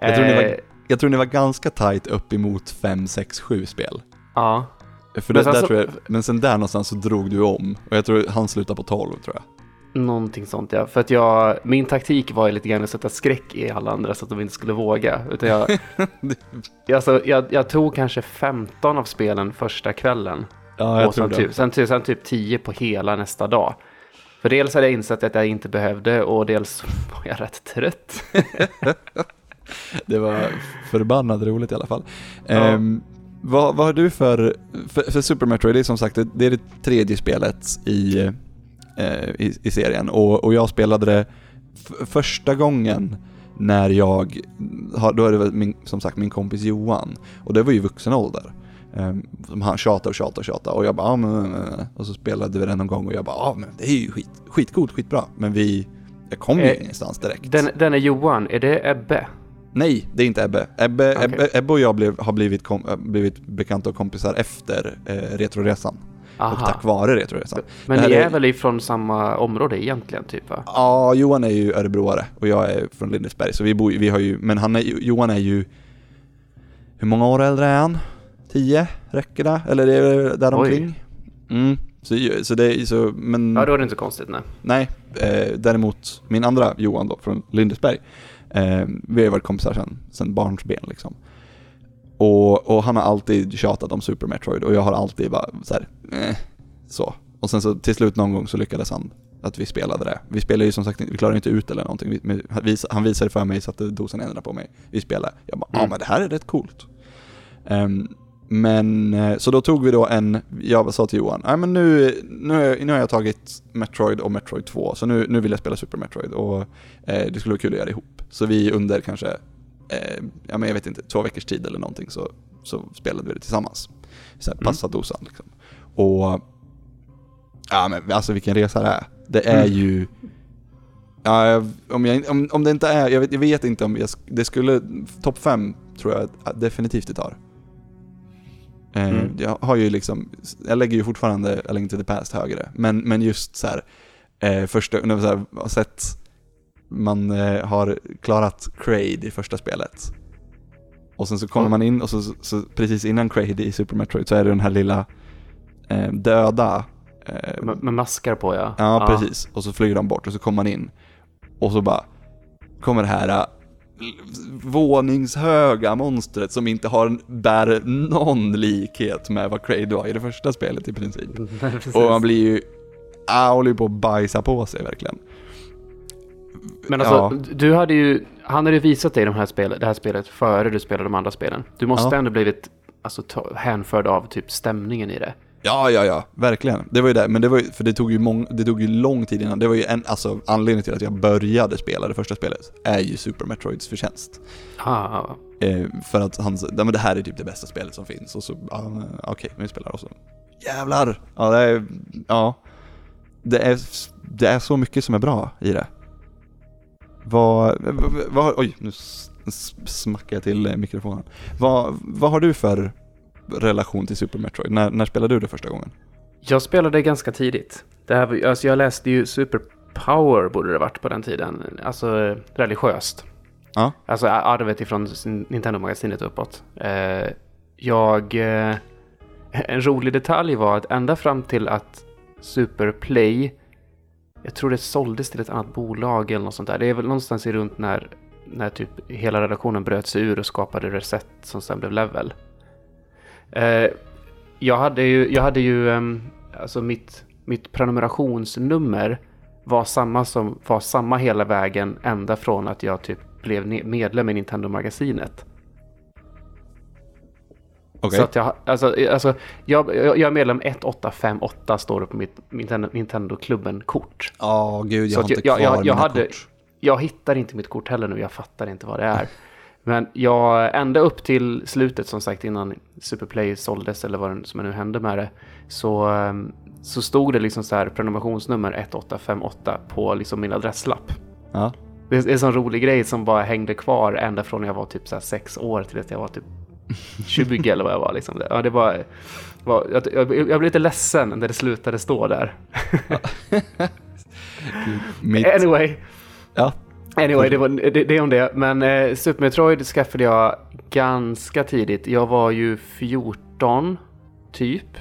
Jag tror ni var- Eh, Jag tror ni var ganska tight upp emot 5, 6, 7 spel. Ja, För Men det, sen där så- jag, men sen där någonstans så drog du om. Och jag tror han slutade på 12 tror jag. någonting sånt ja. För att jag... Min taktik var ju lite grann att sätta skräck i alla andra så att de inte skulle våga. Utan jag, alltså, jag, jag tog kanske 15 av spelen första kvällen. Ja, och sen typ, sen, sen typ 10 på hela nästa dag. För dels hade jag insett att jag inte behövde och dels var jag rätt trött. Det var förbannat roligt i alla fall. Ja. Ehm, vad, vad har du för, för, för Super Metroid, det är som sagt det, det är det tredje spelet i, eh, i, i serien och, och jag spelade det första gången när jag, då är det min, som sagt min kompis Johan och det var ju vuxen ålder. Um, han tjatade och tjatade och tjatade och jag bara, ah, men, men, och så spelade vi det någon gång och jag bara, ah, men det är ju skit, skitcoolt, skitbra, men vi, jag kom ju Eh, ingenstans direkt. Den, den är Johan, är det Ebbe? Nej, det är inte Ebbe. Ebbe, Okej. Ebbe, Ebbe och jag blev, har blivit, kom, äh, blivit bekanta och kompisar efter eh, Retroresan. Och tack vare Retroresan. Men ni är är- väl ifrån samma område egentligen, typ va? Ja, Johan är ju örebroare och jag är från Lindesberg, så vi bor vi har ju, men han är, Johan är ju, hur många år äldre är han? Tio? Räcker det? Eller är det däromkring? Mm, så, så det är så, men... Ja, då är det inte så konstigt, nej. Nej, eh, däremot min andra Johan då från Lindesberg, eh, vi har ju varit kompisar sedan, sedan barnsben liksom. Och, och han har alltid tjatat om Super Metroid och jag har alltid bara så här, eh, så. Och sen så till slut någon gång så lyckades han att vi spelade det. Vi spelade ju som sagt vi klarade inte ut eller någonting. Vi, han vis- han visade för mig, satte dosan i händerna på mig. Vi spelade. Jag bara, ja Mm. men det här är rätt coolt. Ehm, men, eh, så då tog vi då en, jag sa till Johan, nej men nu, nu, nu har jag tagit Metroid och Metroid 2, så nu, nu vill jag spela Super Metroid och eh, det skulle vara kul att göra ihop. Så vi under kanske, eh, ja men jag vet inte, två veckors tid eller någonting så, så spelade vi det tillsammans. Så här, Mm. passa dosan liksom. Och, ja men alltså vilken resa det är. Det är Mm. ju, ja, om, jag, om, om det inte är, jag vet, jag vet inte om jag, det skulle, topp fem tror jag definitivt det tar. Eh, Mm. Jag har ju liksom, jag lägger ju fortfarande A Link to the Past högre, men, men just så här, eh, första, när så här, sett man eh, har klarat Kraid i första spelet. Och sen så kommer Ja. man in och så, så precis innan Kraid i Super Metroid så är det den här lilla eh, döda eh, Med, med maskar på ja. Ja, precis. Och så flyger de bort och så kommer man in. Och så bara kommer det här våningshöga monstret som inte har, bär någon likhet med vad Kraid var i det första spelet i princip. Och man blir ju, ah, håller ju på att bajsa på sig verkligen. Men alltså, Ja. du hade ju, han hade ju visat dig de här spel, det här spelet före du spelade de andra spelen. Du måste Ja. ändå blivit alltså, hänförd av typ stämningen i det. Ja, ja, ja, verkligen. Det var ju det, men det var ju, för det tog ju, mång, det tog ju lång tid innan. Det var ju en, alltså anledningen till att jag började spela det första spelet är ju Super Metroids förtjänst. Ah, Eh, för att han sa, "Nej, men det här är typ det bästa spelet som finns och så, ja, okej, vi spelar och så, jävlar! Ja, det är, ja. Det är, det är så mycket som är bra i det. Vad, vad, vad oj, nu s- s- smackade jag till mikrofonen. Vad, vad har du för relation till Super Metroid? När, när spelade du det första gången? Jag spelade ganska tidigt. Det här, alltså jag läste ju Super Power borde det varit på den tiden. Alltså religiöst. Ja. Alltså arvet ifrån Nintendo-magasinet uppåt. Eh, jag... Eh, en rolig detalj var att ända fram till att Super Play, jag tror det såldes till ett annat bolag eller något sånt där. Det är väl någonstans i runt när, när typ hela redaktionen bröt sig ur och skapade Reset som sen blev Level. Eh, jag hade ju, jag hade ju ehm, alltså mitt, mitt prenumerationsnummer var samma som var samma hela vägen ända från att jag typ blev medlem i Nintendo-magasinet. Okej. Så att jag, alltså, alltså, jag, jag jag är medlem 1858 står det på mitt Nintendo- Nintendo-klubben-kort. Ja, gud, jag Så har inte jag- kvar jag- jag mina hade- kort. Jag hittar inte mitt kort heller nu, jag fattar inte vad det är. Men jag, ända upp till slutet som sagt innan Superplay såldes eller vad som nu hände med det. Så, ehm, så stod det liksom så här prenumerationsnummer 1858 på liksom min adresslapp. Ja. Det är en sån rolig grej som bara hängde kvar ända från jag var typ så sex år till att jag var typ 20 eller vad jag var. Liksom. Ja, det var, var, jag, jag, jag blev lite ledsen när det slutade stå där. Anyway, ja, Anyway, det, var, det, det är om det. Men eh, Super Metroid skaffade jag ganska tidigt. Jag var ju 14, typ.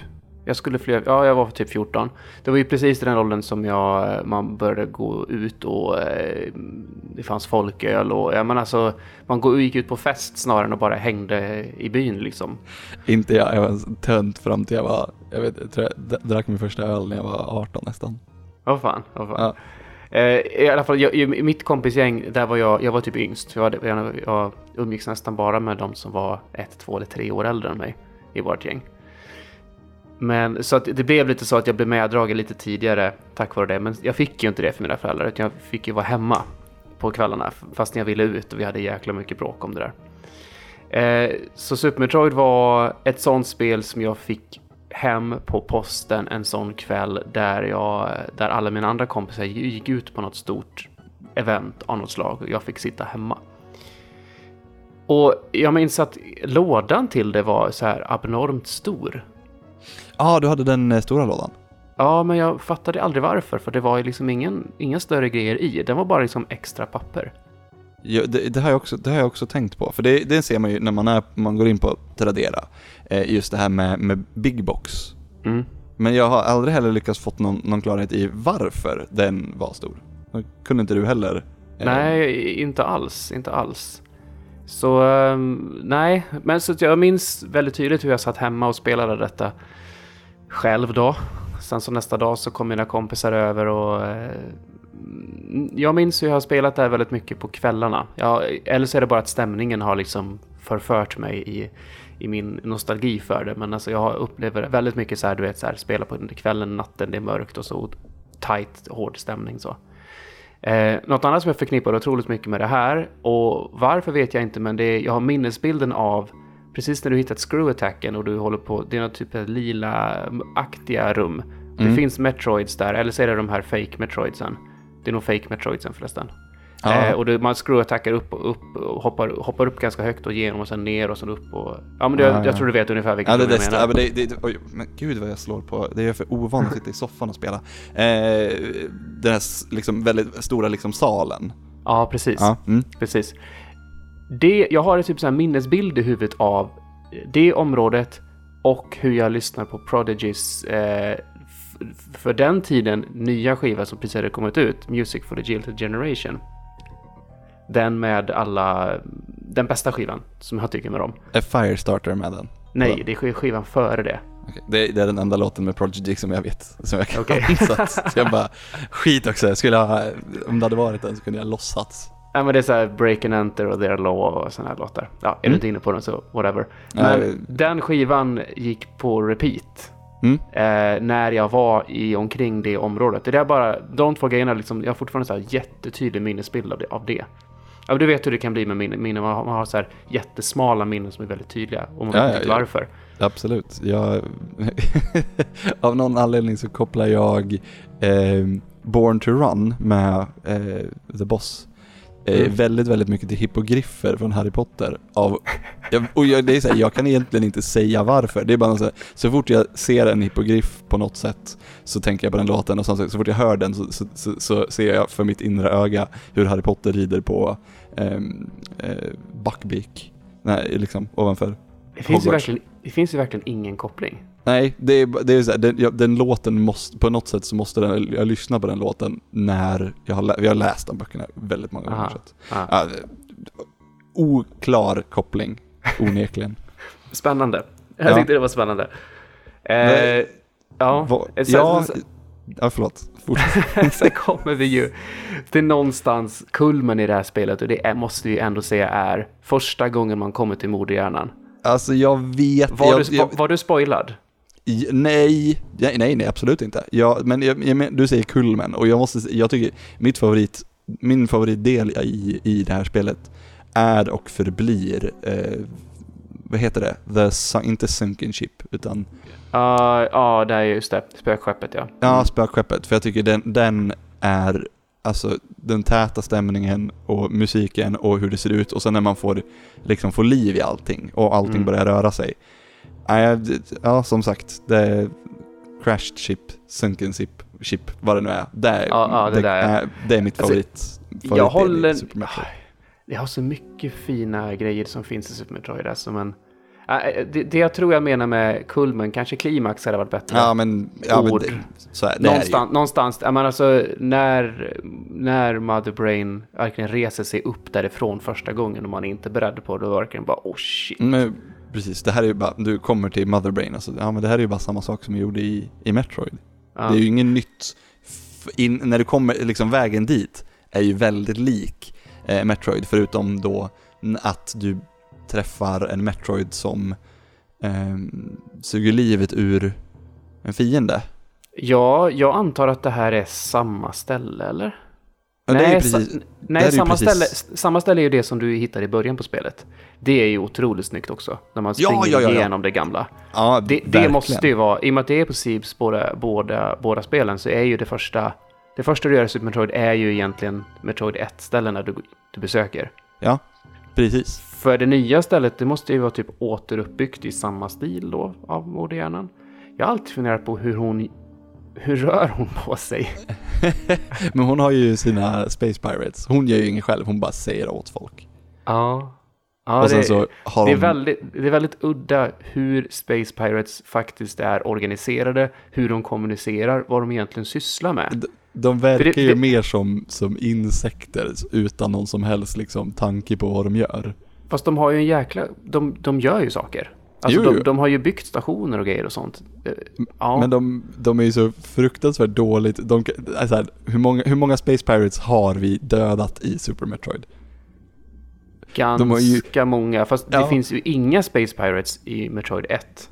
Jag skulle flyga, ja jag var typ 14. Det var ju precis i den åldern som jag, eh, man började gå ut och eh, det fanns folköl och, ja men alltså, man gick ut på fest snarare än att bara hängde i byn liksom. inte jag. Jag var en tönt fram till jag var, jag vet jag tror jag drack min första öl när jag var 18 nästan. Vad fan, vad fan. Ja. Eh, I alla fall, jag, i mitt kompisgäng, där var jag, jag var typ yngst. Jag, hade, jag, jag umgicks nästan bara med de som var ett, två eller tre år äldre än mig i vårt gäng. Men så att det blev lite så att jag blev meddragen lite tidigare tack vare det. Men jag fick ju inte det för mina föräldrar, utan jag fick ju vara hemma på kvällarna fast jag ville ut och vi hade jäkla mycket bråk om det där. Eh, så Super Metroid var ett sånt spel som jag fick hem på posten en sån kväll där, jag, där alla mina andra kompisar gick ut på något stort event av något slag och jag fick sitta hemma. Och jag minns att lådan till det var så här abnormt stor. Ja, du hade den eh, stora lådan. Ja, men jag fattade aldrig varför, för det var ju liksom ingen, inga större grejer i. Den var bara liksom extra papper. Det, det, har jag också, det har jag också tänkt på, för det, det ser man ju när man, är, man går in på Tradera, eh, just det här med, med Big Box. Mm. Men jag har aldrig heller lyckats fått någon, någon klarhet i varför den var stor. Det Kunde inte du heller? eh, Nej, inte alls, inte alls. Så ehm, nej, men så jag minns väldigt tydligt hur jag satt hemma och spelade detta själv då. Sen så nästa dag så kom mina kompisar över och eh, jag minns hur jag har spelat det här väldigt mycket på kvällarna. Ja, eller så är det bara att stämningen har liksom förfört mig i, i min nostalgi för det. Men alltså jag upplever väldigt mycket så här, du vet, så här, spela på kvällen, natten, det är mörkt och så tight, hård stämning så. Eh, något annat som jag förknippar otroligt mycket med det här och varför vet jag inte men det är, jag har minnesbilden av precis när du hittat screw-attacken och du håller på, det är något typ av lila-aktiga rum. Det Mm. finns Metroids där, eller så är det de här fake Metroidsen. Det är nog fake Metroidsen förresten. Ja. Eh, och du, man screw-attackar upp och upp och hoppar, hoppar upp ganska högt och igenom och sen ner och sen upp och... Ja men du, Ja, jag ja. tror du vet ungefär vilket Ja, det, det, jag det, menar. ja, men det, det, det, oj, men gud vad jag slår på, det är för ovan att sitta i soffan och spela. Eh, den här liksom väldigt stora liksom salen. Ja, precis. Ja, mm. precis. Det, jag har en typ så här minnesbild i huvudet av det området och hur jag lyssnar på Prodigys eh, för den tiden nya skiva som precis hade kommit ut, Music for the Jilted Generation. Den med alla, den bästa skivan som jag tycker med dem. Är Firestarter med den? Nej, det är sk- skivan före det. Okej, Det, det är den enda låten med Prodigy som jag vet, som jag kan. Okej. så, att, så jag bara, skit också, jag skulle ha, om det hade varit den så kunde jag låtsats. Ja men det är så här Break and Enter och Their Law och sådana här låtar. Ja, är Mm. du inte inne på den så whatever. Men Nej. den skivan gick på repeat. Mm. Eh, när jag var i omkring det området. Det är bara, de två grejerna liksom, jag har fortfarande så här jättetydlig minnesbild av det. Av det. Ja, du vet hur det kan bli med minnen. minnen. Man, har, man har så här jättesmala minnen som är väldigt tydliga. Och man Ja, vet ja, inte ja. varför. Absolut. Jag, av någon anledning så kopplar jag eh, Born to Run med eh, The Boss Mm. väldigt, väldigt mycket till hippogriffer från Harry Potter. Av, jag, och jag, det är så här, jag kan egentligen inte säga varför. Det är bara så, här, så fort jag ser en hippogriff på något sätt så tänker jag på den låten och så, så fort jag hör den så, så, så, ser jag för mitt inre öga hur Harry Potter rider på ehm, eh, Buckbeak. Nej, liksom ovanför Det finns, ju verkligen, det finns ju verkligen ingen koppling. Nej, det är, det är så här, den, den låten måste, på något sätt så måste den, jag lyssna på den låten när jag har, jag har läst de böckerna väldigt många gånger. Ja. ja, oklar koppling, onekligen. Spännande. Jag Ja. tyckte det var spännande. Eh, Nej. ja, Vad- sen, ja, sen, ja, förlåt. Sen kommer vi ju till någonstans kulmen i det här spelet och det är, måste vi ändå säga är första gången man kommer till mordhjärnan. Alltså jag vet, Var, jag, du, jag, var, var du spoilad? Nej, nej, nej, absolut inte. Jag, men jag, jag, du säger kulmen och jag måste, jag tycker mitt favorit, min favoritdel i, i det här spelet är och förblir, eh, vad heter det? The, Sun- inte Sunken Ship, utan Ja, ja, det är just det. Spökskeppet ja. ja, spökskeppet. För jag tycker den, den är, alltså den täta stämningen och musiken och hur det ser ut och sen när man får, liksom får liv i allting och allting Mm. börjar röra sig. Ja, det- ja, som sagt, det är crashed ship, sunken ship, ship, vad det nu är. Det är, Ja, ja, det där är- är, det är mitt Alltså, favorit, Jag håller... Det har så mycket fina grejer som finns i Super Metroid. Alltså, men, Äh, det, det jag tror jag menar med kulmen, kanske klimax hade varit bättre. Ja men, ja, men Ord. det, så är, det är det ju. Någonstans, någonstans menar alltså, när, när Mother Brain verkligen reser sig upp därifrån första gången och man är inte beredd på det, då det verkligen bara oh shit. Men, precis, det här är ju bara, du kommer till Mother Brain, alltså, ja men det här är ju bara samma sak som vi gjorde i, i Metroid. Ja. Det är ju inget nytt. In, när du kommer, liksom vägen dit är ju väldigt lik eh, Metroid, förutom då att du träffar en Metroid som eh, suger livet ur en fiende. ja, jag antar att det här är samma ställe, eller? Ja, sa- precis, nej samma, precis- ställe, samma ställe är ju det som du hittar i början på spelet. Det är ju otroligt snyggt också, när man springer ja, ja, igenom det gamla. ja, Det, det måste ju vara, i och med att det är på Siebs båda, båda, båda spelen, så är ju det första, det första du gör i Super Metroid är ju egentligen Metroid 1-ställena du, du besöker. Ja, precis. För det nya stället, det måste ju vara typ återuppbyggt i samma stil då, av mordhjärnan. Jag har alltid funderat på hur hon, hur rör hon på sig? Men hon har ju sina Space Pirates. Hon gör ju inget själv, hon bara säger åt folk. Ja. Ja, det, så har det, är de... väldigt, det är väldigt udda hur Space Pirates faktiskt är organiserade, hur de kommunicerar, vad de egentligen sysslar med. De verkar För det- ju det- mer som, som insekter utan någon som helst liksom, tanke på vad de gör. Fast de har ju en jäkla... De, de gör ju saker. Alltså Jo, de, de har ju byggt stationer och grejer och sånt. Eh, Ja, Men de, de är ju så fruktansvärt dåligt. De, alltså här, hur, många, hur många Space Pirates har vi dödat i Super Metroid? ganska ju- många. Fast det Ja. finns ju inga Space Pirates i Metroid 1.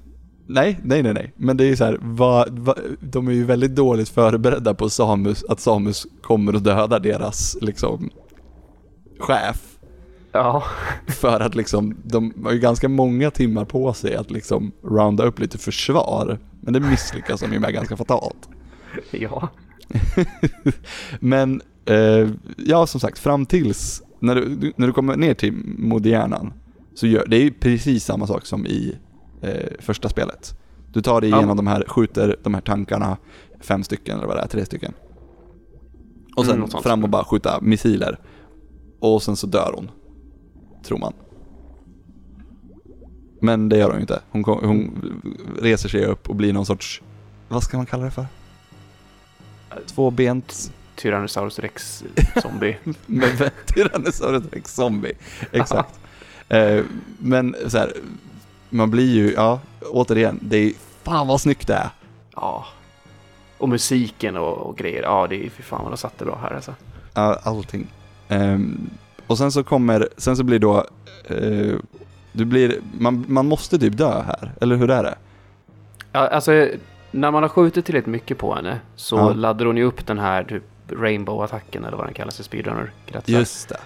Nej, nej, nej, nej. Men det är ju så här, va, va, de är ju väldigt dåligt förberedda på Samus, att Samus kommer och dödar deras liksom chef. Ja, För att liksom, de har ju ganska många timmar på sig att liksom rounda upp lite försvar. Men det misslyckas de ju med ganska fatalt. ja. Men, eh, ja som sagt, fram tills, när du, när du kommer ner till Modihjärnan, så gör, det är ju precis samma sak som i eh, första spelet. Du tar dig Ja. igenom de här, skjuter de här tankarna, fem stycken eller vad det är, tre stycken. Och Mm, sen sånt. fram och bara skjuta missiler. Och sen så dör hon. Tror man. Men det gör hon ju inte. Hon, kom, hon reser sig upp och blir någon sorts, vad ska man kalla det för? Tvåbent Tyrannosaurus rex zombie. med Tyrannosaurus rex zombie. Exakt. Eh, men så här, man blir ju, ja, återigen, det är fan vad snyggt det är. ja. Och musiken och, och grejer. Ja, det är fy fan vad de satte bra här alltså. Ja, allting. Ehm, och sen så kommer, sen så blir då, eh, du blir, man, man måste typ dö här, eller hur är det? Ja, alltså, när man har skjutit tillräckligt mycket på henne så Ja. laddar hon ju upp den här typ Rainbow-attacken eller vad den kallas i speedrunner-kretsar. Just det.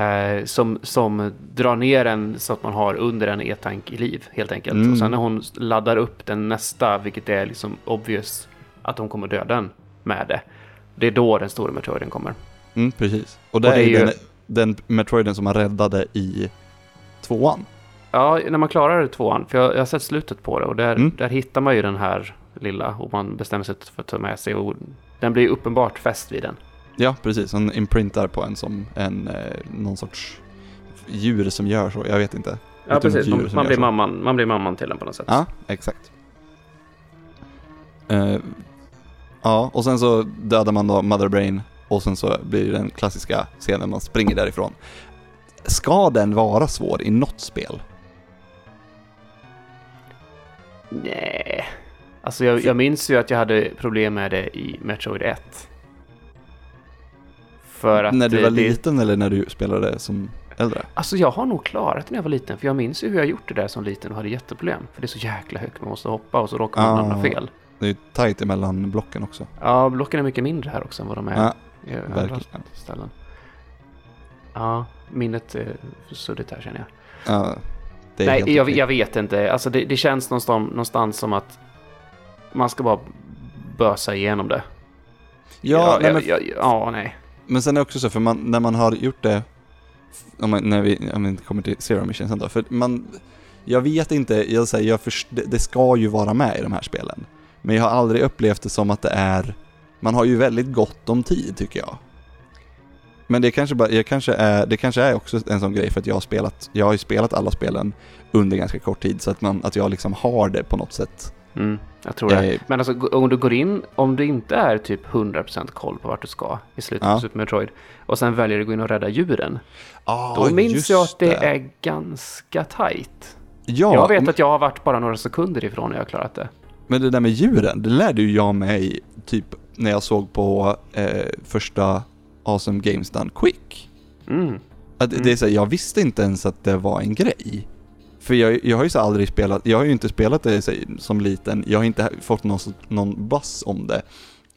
Eh, som, som drar ner en så att man har under en e-tank i liv helt enkelt. Mm. Och sen när hon laddar upp den nästa, vilket är liksom obvious att hon kommer döda den med det. Det är då den stora meteoriten kommer. Mm, precis. Och Och det är ju- den, den Metroiden som man räddade i tvåan. Ja, när man klarar tvåan, för jag, jag har sett slutet på det och där, Mm. där hittar man ju den här lilla och man bestämmer sig för att ta med sig och den blir uppenbart fäst vid den. Ja, precis. Han imprintar på en som en, eh, någon sorts djur som gör så, jag vet inte. Ja, du precis. Man, man, blir så? mamman, man blir mamman till den på något sätt. Ja, exakt. Eh, ja, och sen så dödar man då Mother Brain och sen så blir det den klassiska scenen man springer därifrån. Ska den vara svår i något spel? Nej. Alltså jag, jag minns ju att jag hade problem med det i Metroid 1. För att när du var det, liten eller när du spelade som äldre? Alltså jag har nog klarat det när jag var liten. För jag minns ju hur jag gjort det där som liten och hade jätteproblem. För det är så jäkla högt, man måste hoppa och så råkar man Ah. hamna fel. Det är ju tajt emellan blocken också. Ja, blocken är mycket mindre här också än vad de är Ja, i andra ställen. Ja, minnet är suddigt här känner jag. Ja, Nej, jag, jag vet inte. Alltså det, det känns någonstans, någonstans som att man ska bara bösa igenom det. Ja, ja, nej, ja, men, ja, ja, nej. men sen är det också så, för man, när man har gjort det, om man, när vi, om vi kommer till Zero Mission sen då, för man, jag vet inte, jag säger, jag först, det, det ska ju vara med i de här spelen. Men jag har aldrig upplevt det som att det är, man har ju väldigt gott om tid tycker jag. Men det kanske, bara, jag kanske är, det kanske är också en sån grej för att jag har spelat, jag har spelat alla spelen under ganska kort tid så att, man, att jag liksom har det på något sätt. Mm, jag tror det. Eh, Men alltså om du går in, om du inte är typ 100% koll på vart du ska i slutet Ja. på Super Metroid och sen väljer du att gå in och rädda djuren. Ah, Då minns jag att det, är ganska tajt. Ja, jag vet men- att jag har varit bara några sekunder ifrån när jag har klarat det. Men det där med djuren, det lärde ju jag mig typ när jag såg på eh, första Awesome Games Done Quick. Mm. Att Mm. det är så här, jag visste inte ens att det var en grej. För jag, jag har ju så aldrig spelat, jag har ju inte spelat det så, som liten, jag har inte fått någon, någon buzz om det.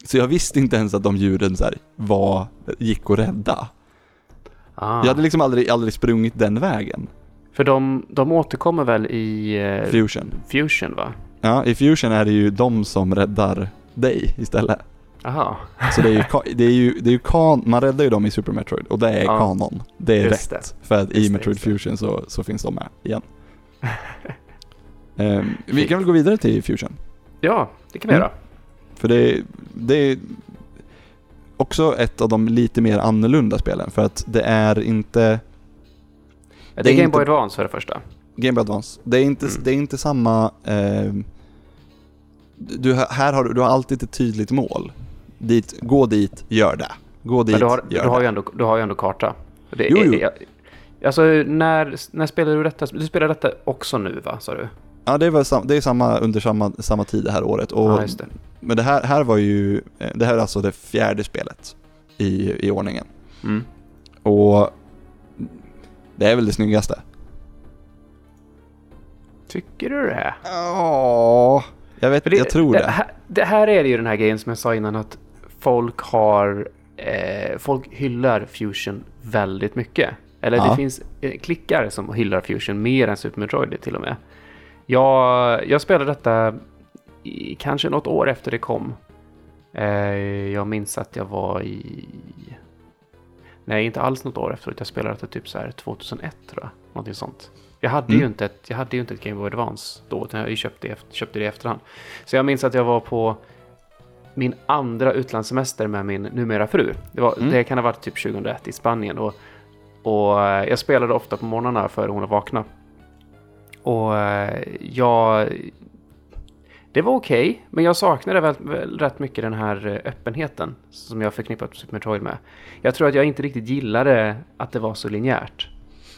Så jag visste inte ens att de djuren så här, var, gick att rädda. Ah. Jag hade liksom aldrig, aldrig sprungit den vägen. För de, de återkommer väl i eh, Fusion. Fusion va? Ja, i Fusion är det ju de som räddar dig istället. Aha. Så det är ju, det är ju, det är ju kan, man räddar ju dem i Super Metroid och det är Ja. kanon. Det är Just rätt. För att i Just det, Metroid det. Fusion så, så finns de med igen. Ehm, vi kan väl gå vidare till Fusion. Ja, det kan vi Mm. göra. För det, det är också ett av de lite mer annorlunda spelen för att det är inte det Det är är Game inte- Boy Advance för det första. Game Boy Advance. Det är inte, Mm. det är inte samma... ehm, du, här har du har alltid ett tydligt mål. Dit, gå dit, gör det. Gå dit, Men du har, gör du, har det. ju ändå, du har ju ändå karta. Det Jo, jo. jag- Alltså, när, när spelade du detta? Du spelar detta också nu, va? Sa du? Ja, det, var det är samma under samma, samma tid det här året. Och, Ja, det. Men det här, här var ju, eh, det här är alltså det fjärde spelet i, i ordningen. Mm. Och det är väl det snyggaste. Tycker du det? Ja, jag vet, det, jag tror det. det. Här, det här är ju den här grejen som jag sa innan att folk har... Eh, folk hyllar Fusion väldigt mycket. Eller Ja. det finns eh, klickar som hyllar Fusion mer än Super Metroid till och med. Jag, jag spelade detta i, kanske något år efter det kom. Eh, jag minns att jag var i... Nej, inte alls något år efteråt. Jag spelade detta typ så här 2001 tror jag. Någonting sånt. Jag hade, ju Mm. inte ett, jag hade ju inte ett Game Boy Advance då, utan jag köpte det, köpte det i efterhand. Så jag minns att jag var på min andra utlandssemester med min numera fru. Det, var, Mm. det kan ha varit typ 2001 i Spanien. Och, Och eh, jag spelade ofta på morgnarna för hon att vakna. Och eh, jag... Det var okej, men jag saknade väl, väl rätt mycket den här eh, öppenheten som jag förknippat Super Metroid med. Jag tror att jag inte riktigt gillade att det var så linjärt.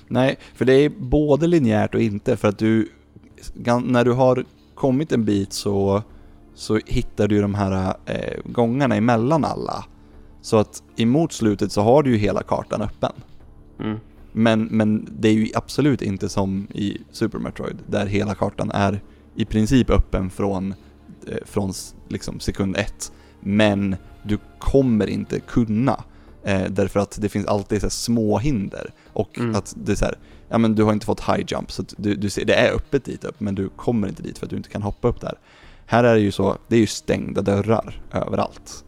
Nej, för det är både linjärt och inte för att du, när du har kommit en bit så, så hittar du de här eh, gångarna emellan alla. Så att emot slutet så har du ju hela kartan öppen. Mm. Men, men det är ju absolut inte som i Super Metroid, där hela kartan är i princip öppen från, eh, från liksom sekund ett. Men du kommer inte kunna, eh, därför att det finns alltid så små hinder. Och Mm. att det är så här, ja men du har inte fått high jump, så du, du ser, det är öppet dit upp, men du kommer inte dit för att du inte kan hoppa upp där. Här är det ju så, det är ju stängda dörrar överallt.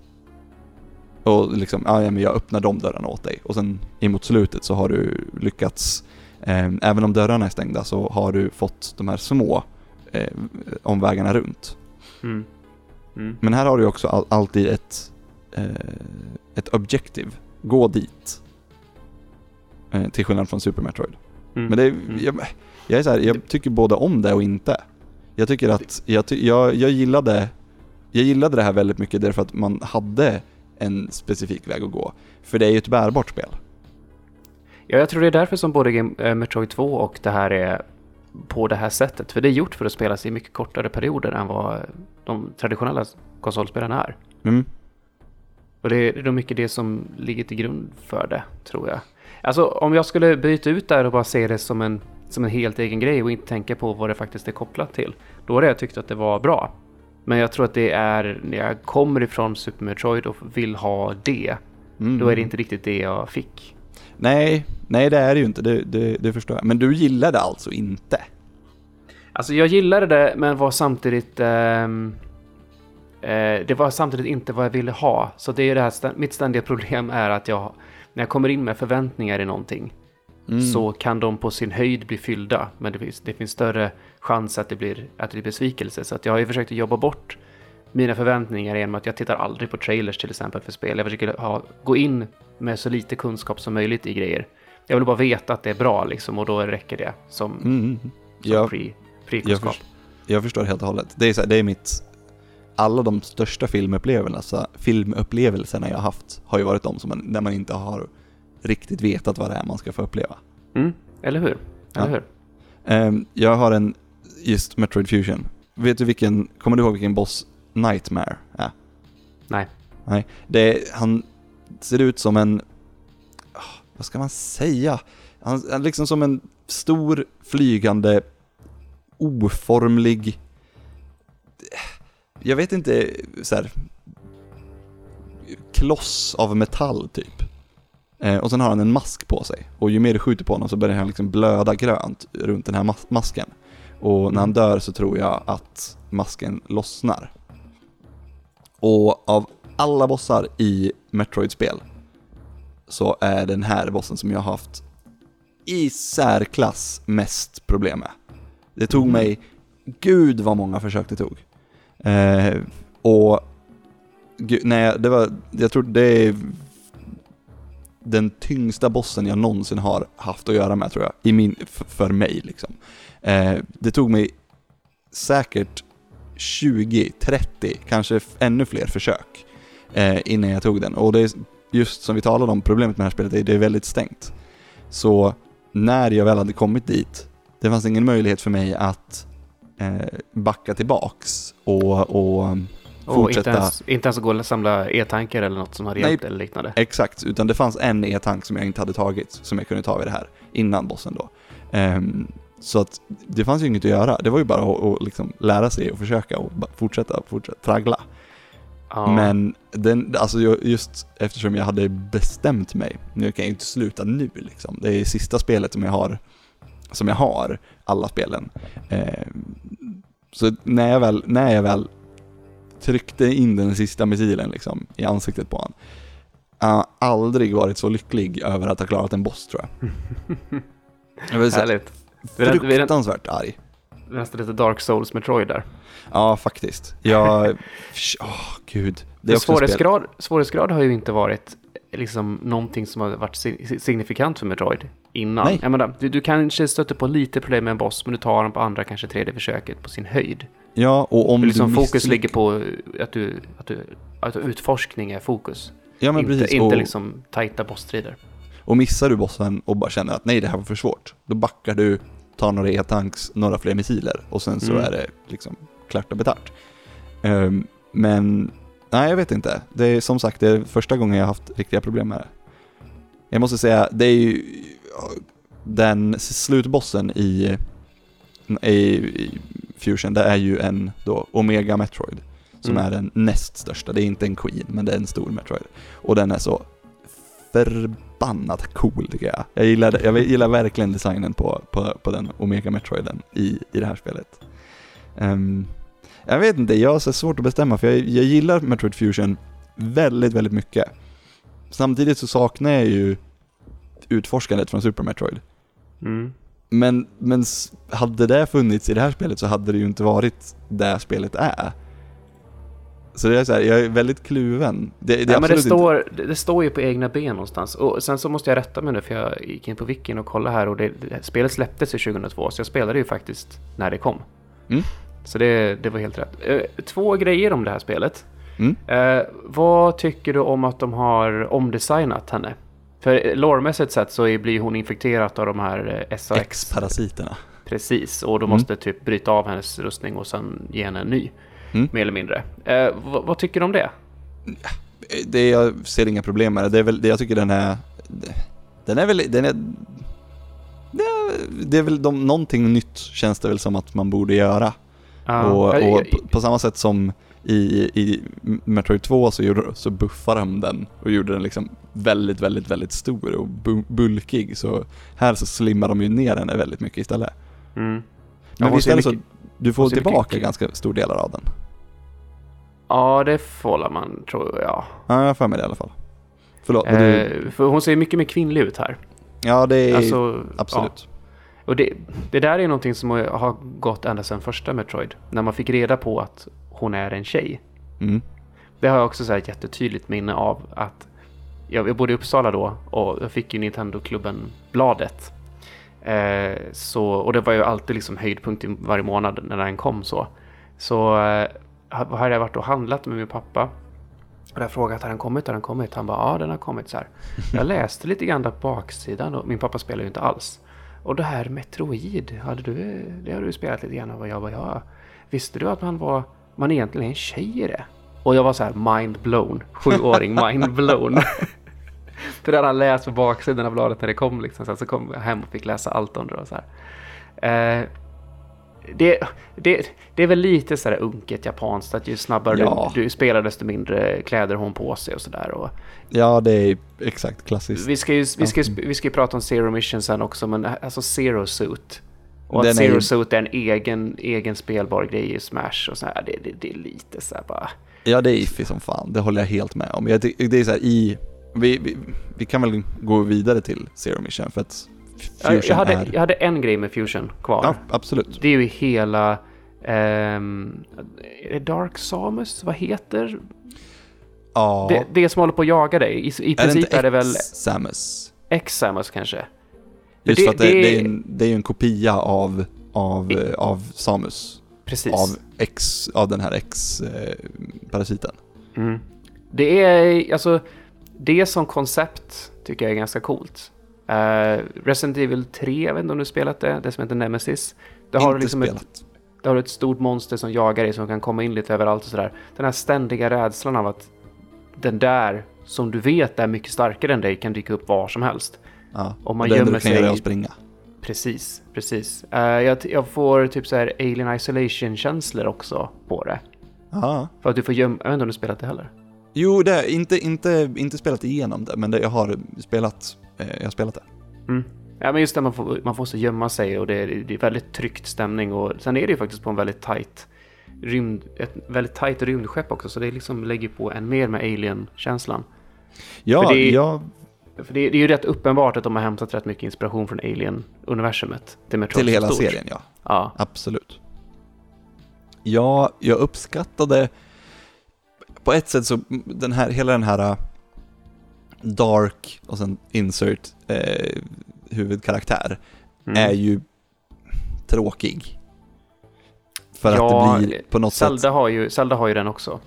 Och liksom, ja, men jag öppnar de dörrarna åt dig. Och sen emot slutet så har du lyckats, eh, även om dörrarna är stängda så har du fått de här små eh, omvägarna runt. Mm. Mm. Men här har du också all, alltid ett, eh, ett objective. Gå dit. Eh, till skillnad från Super Metroid. Mm. Men det är, Mm. jag, jag är så här, jag tycker både om det och inte. Jag tycker att, jag, ty, jag, jag gillade jag gillade det här väldigt mycket därför att man hade en specifik väg att gå. För det är ju ett bärbart spel. Ja, jag tror det är därför som både eh, Metroid 2 och det här är på det här sättet. För det är gjort för att spelas i mycket kortare perioder än vad de traditionella konsolspelen är. Mm. Och det är då mycket det som ligger till grund för det, tror jag. Alltså om jag skulle byta ut det här och bara se det som en, som en helt egen grej och inte tänka på vad det faktiskt är kopplat till. Då hade jag tyckt att det var bra. Men jag tror att det är när jag kommer ifrån Super Metroid och vill ha det. Mm. Då är det inte riktigt det jag fick. Nej, nej det är det ju inte, det, det, det förstår jag. Men du gillade alltså inte? Alltså jag gillade det men var samtidigt... ehm, eh, det var samtidigt inte vad jag ville ha. Så det är det här, mitt ständiga problem är att jag... När jag kommer in med förväntningar i någonting Mm. så kan de på sin höjd bli fyllda. Men det finns, det finns större chans att det, blir, att det blir besvikelse. Så att jag har ju försökt att jobba bort mina förväntningar genom att jag tittar aldrig på trailers till exempel för spel. Jag försöker ha, gå in med så lite kunskap som möjligt i grejer. Jag vill bara veta att det är bra liksom och då räcker det som, Mm. som Jag, pre, jag, pre-kunskap. förstår, jag förstår helt och hållet. Det är, så det är mitt... Alla de största filmupplevelserna, filmupplevelserna jag har haft har ju varit de som man, där man inte har riktigt vetat vad det är man ska få uppleva. Mm, eller hur? Eller Ja. hur? Ehm, jag har en, just Metroid Fusion. Vet du vilken, kommer du ihåg vilken boss Nightmare är? Nej. Nej, det är, han ser ut som en, ah, vad ska man säga? Han är liksom som en stor flygande oformlig, jag vet inte, så här, kloss av metall typ. Eh, och sen har han en mask på sig. Och ju mer du skjuter på honom så börjar han liksom blöda grönt runt den här mas- masken. Och när han dör så tror jag att masken lossnar. Och av alla bossar i Metroid-spel så är den här bossen som jag har haft i särklass mest problem med. Det tog mig, gud vad många försök det tog. Eh, och gud, nej, det var, jag tror det är den tyngsta bossen jag någonsin har haft att göra med tror jag, i min, för mig liksom. Eh, det tog mig säkert 20, 30, kanske ännu fler försök eh, innan jag tog den. Och det är just som vi talade om, problemet med det här spelet är det är väldigt stängt. Så när jag väl hade kommit dit, det fanns ingen möjlighet för mig att eh, backa tillbaks och, och Och inte fortsätta. ens, inte ens gå och samla e-tankar eller något som hade hjälpt eller liknande. Exakt, utan det fanns en e-tank som jag inte hade tagit, som jag kunde ta vid det här, innan bossen då. Ehm, så att det fanns ju inget att göra, det var ju bara att, att liksom lära sig och försöka och fortsätta, fortsätta traggla. Ja. Men den, alltså just eftersom jag hade bestämt mig, nu kan jag ju inte sluta nu liksom, det är sista spelet som jag har, som jag har, alla spelen. Ehm, så när jag väl, när jag väl tryckte in den sista missilen liksom i ansiktet på honom, jag har aldrig varit så lycklig över att ha klarat en boss tror jag. Jag Härligt. Fruktansvärt arg. Nästan lite Dark Souls Metroid där. Ja, faktiskt. Jag, åh gud. Det är svårighetsgrad, svårighetsgrad har ju inte varit liksom någonting som har varit si- signifikant för Metroid innan. Nej. Jag menar, du, du kanske stöter på lite problem med en boss, men du tar den på andra, kanske tredje försöket på sin höjd. Ja, och om liksom du fokus misslyck- ligger på att du, att du, att utforskning är fokus. Ja, men inte precis. inte och, liksom tajta bossstrider. Och missar du bossen och bara känner att nej, det här var för svårt. Då backar du, tar några e-tanks, några fler missiler och sen så Mm. är det liksom klart och betart. Ehm, men, nej jag vet inte. Det är som sagt det är första gången jag har haft riktiga problem med det. Jag måste säga, det är ju den slutbossen i, i, i Fusion, det är ju en då Omega Metroid. Som Mm. är den näst största. Det är inte en Queen, men det är en stor Metroid. Och den är så förbannat cool tycker jag. Jag gillar, jag gillar verkligen designen på, på, på den Omega Metroiden i, i det här spelet. Ehm, jag vet inte, jag har så svårt att bestämma för jag, jag gillar Metroid Fusion väldigt, väldigt mycket. Samtidigt så saknar jag ju utforskandet från Super Metroid. Mm. Men, men hade det funnits i det här spelet så hade det ju inte varit det spelet är. Så det är så här, jag är väldigt kluven. Det, det ja, men det står, det, det står ju på egna ben någonstans. Och sen så måste jag rätta mig nu för jag gick in på wikin och kollade här och det, det, spelet släpptes ju 2002 så jag spelade ju faktiskt när det kom. Mm. Så det, det var helt rätt. Eh, två grejer om det här spelet. Mm. Eh, vad tycker du om att de har omdesignat henne? För lårmässigt sett så blir hon infekterad av de här eh, SAX. X-parasiterna. Precis, och de Mm. måste typ bryta av hennes rustning och sen ge henne en ny. Mm. Mer eller mindre. Eh, vad, vad tycker du om det? Det, jag ser inga problem med det. Det är väl, det jag tycker den är... Den är väl, den är... Det är, det är väl de, någonting nytt känns det väl som att man borde göra. Ja, och jag- och på, på samma sätt som i, i Metroid 2 så, gjorde, så buffade de den och gjorde den liksom väldigt, väldigt, väldigt stor och bu- bulkig. Så här så slimmar de ju ner den väldigt mycket istället. Mm. Men Ja, visst är det så, mycket- du får ser mycket- tillbaka ganska stor delar av den. Ja, det får man tror jag. Ja, jag har för mig det i alla fall. Förlåt, men du, Eh, för hon ser mycket mer kvinnlig ut här. ja det är Alltså, absolut. Ja. Och det, det där är någonting som har gått ända sedan första Metroid. När man fick reda på att hon är en tjej. Mm. Det har jag också så här jättetydligt minne av att jag, jag bodde i Uppsala då och jag fick ju Nintendo-klubben-bladet. Eh, så, och det var ju alltid liksom höjdpunkt varje månad när den kom så. Så eh, hade jag varit och handlat med min pappa. Och jag frågat, har den kommit? Har den kommit? Han bara, ja den har kommit så här. Jag läste lite grann där på baksidan och min pappa spelar ju inte alls. Och det här Metroid, hade du, det har du spelat lite grann av? Jag bara, ja. Visste du att man var, man egentligen är en tjej i det? Och jag var så här mind blown. Sjuåring mind blown. För det hade han läst på baksidan av bladet när det kom liksom. Så kom jag hem och fick läsa allt om det och så här. Eh, det, det, det är väl lite så här unket japanskt att ju snabbare Ja. du, du spelar desto mindre kläder har hon på sig och sådär. Ja, det är exakt klassiskt. vi ska, ju, vi, ska, ju- vi ska ju prata om Zero Mission sen också, men alltså Zero Suit. Och att Den är Zero ju- Suit är en egen, egen spelbar grej i Smash och så här, det, det, det är lite så här bara... Ja, det är iffy som fan. Det håller jag helt med om. Jag, ty- det är så här i... Vi, vi, vi kan väl gå vidare till Zero Mission för att Fusion Jag, hade, är... jag hade en grej med Fusion kvar. Ja, absolut. Det är ju hela... det Dark Samus? Vad heter Ja. det? Det som håller på att jaga dig. I, i princip är det väl Samus? X-Samus kanske? Just det- för att det, det- det, är en, det är ju en kopia av, av, I- eh, av Samus. Precis. Av, X, av den här X-parasiten. Mm. Det är, alltså, det som koncept tycker jag är ganska coolt. Uh, Resident Evil 3, jag vet inte om du spelat det, det som heter Nemesis. Det har, du Inte liksom ett, spelat. det har ett stort monster som jagar dig som kan komma in lite överallt och sådär. Den här ständiga rädslan av att den där, som du vet är mycket starkare än dig, kan dyka upp var som helst. Ja. Om man och det gömmer du kan göra är sig- att springa. Precis, precis. Eh, jag, jag får typ så här Alien Isolation-känslor också på det. Ja. För att du får gömma, jag vet inte om du spelat det heller. Jo, det inte, inte, inte spelat igenom det, men det, jag har spelat, jag har spelat det. Mm. Ja, men just det, man får, man får så gömma sig och det är, det är väldigt tryckt stämning och sen är det ju faktiskt på en väldigt tight rymd, ett väldigt tight rymdskepp också, så det liksom lägger på en mer med Alien-känslan. Ja, För det- jag, För det, det är ju rätt uppenbart att de har hämtat rätt mycket inspiration från Alien-universumet. till till hela stort. serien ja. Ja. Absolut. Ja, jag uppskattade på ett sätt så den här, hela den här dark och sen insert eh, huvudkaraktär Mm. är ju tråkig. För Ja, att det blir på något Zelda sätt... har, ju, Zelda har ju den också.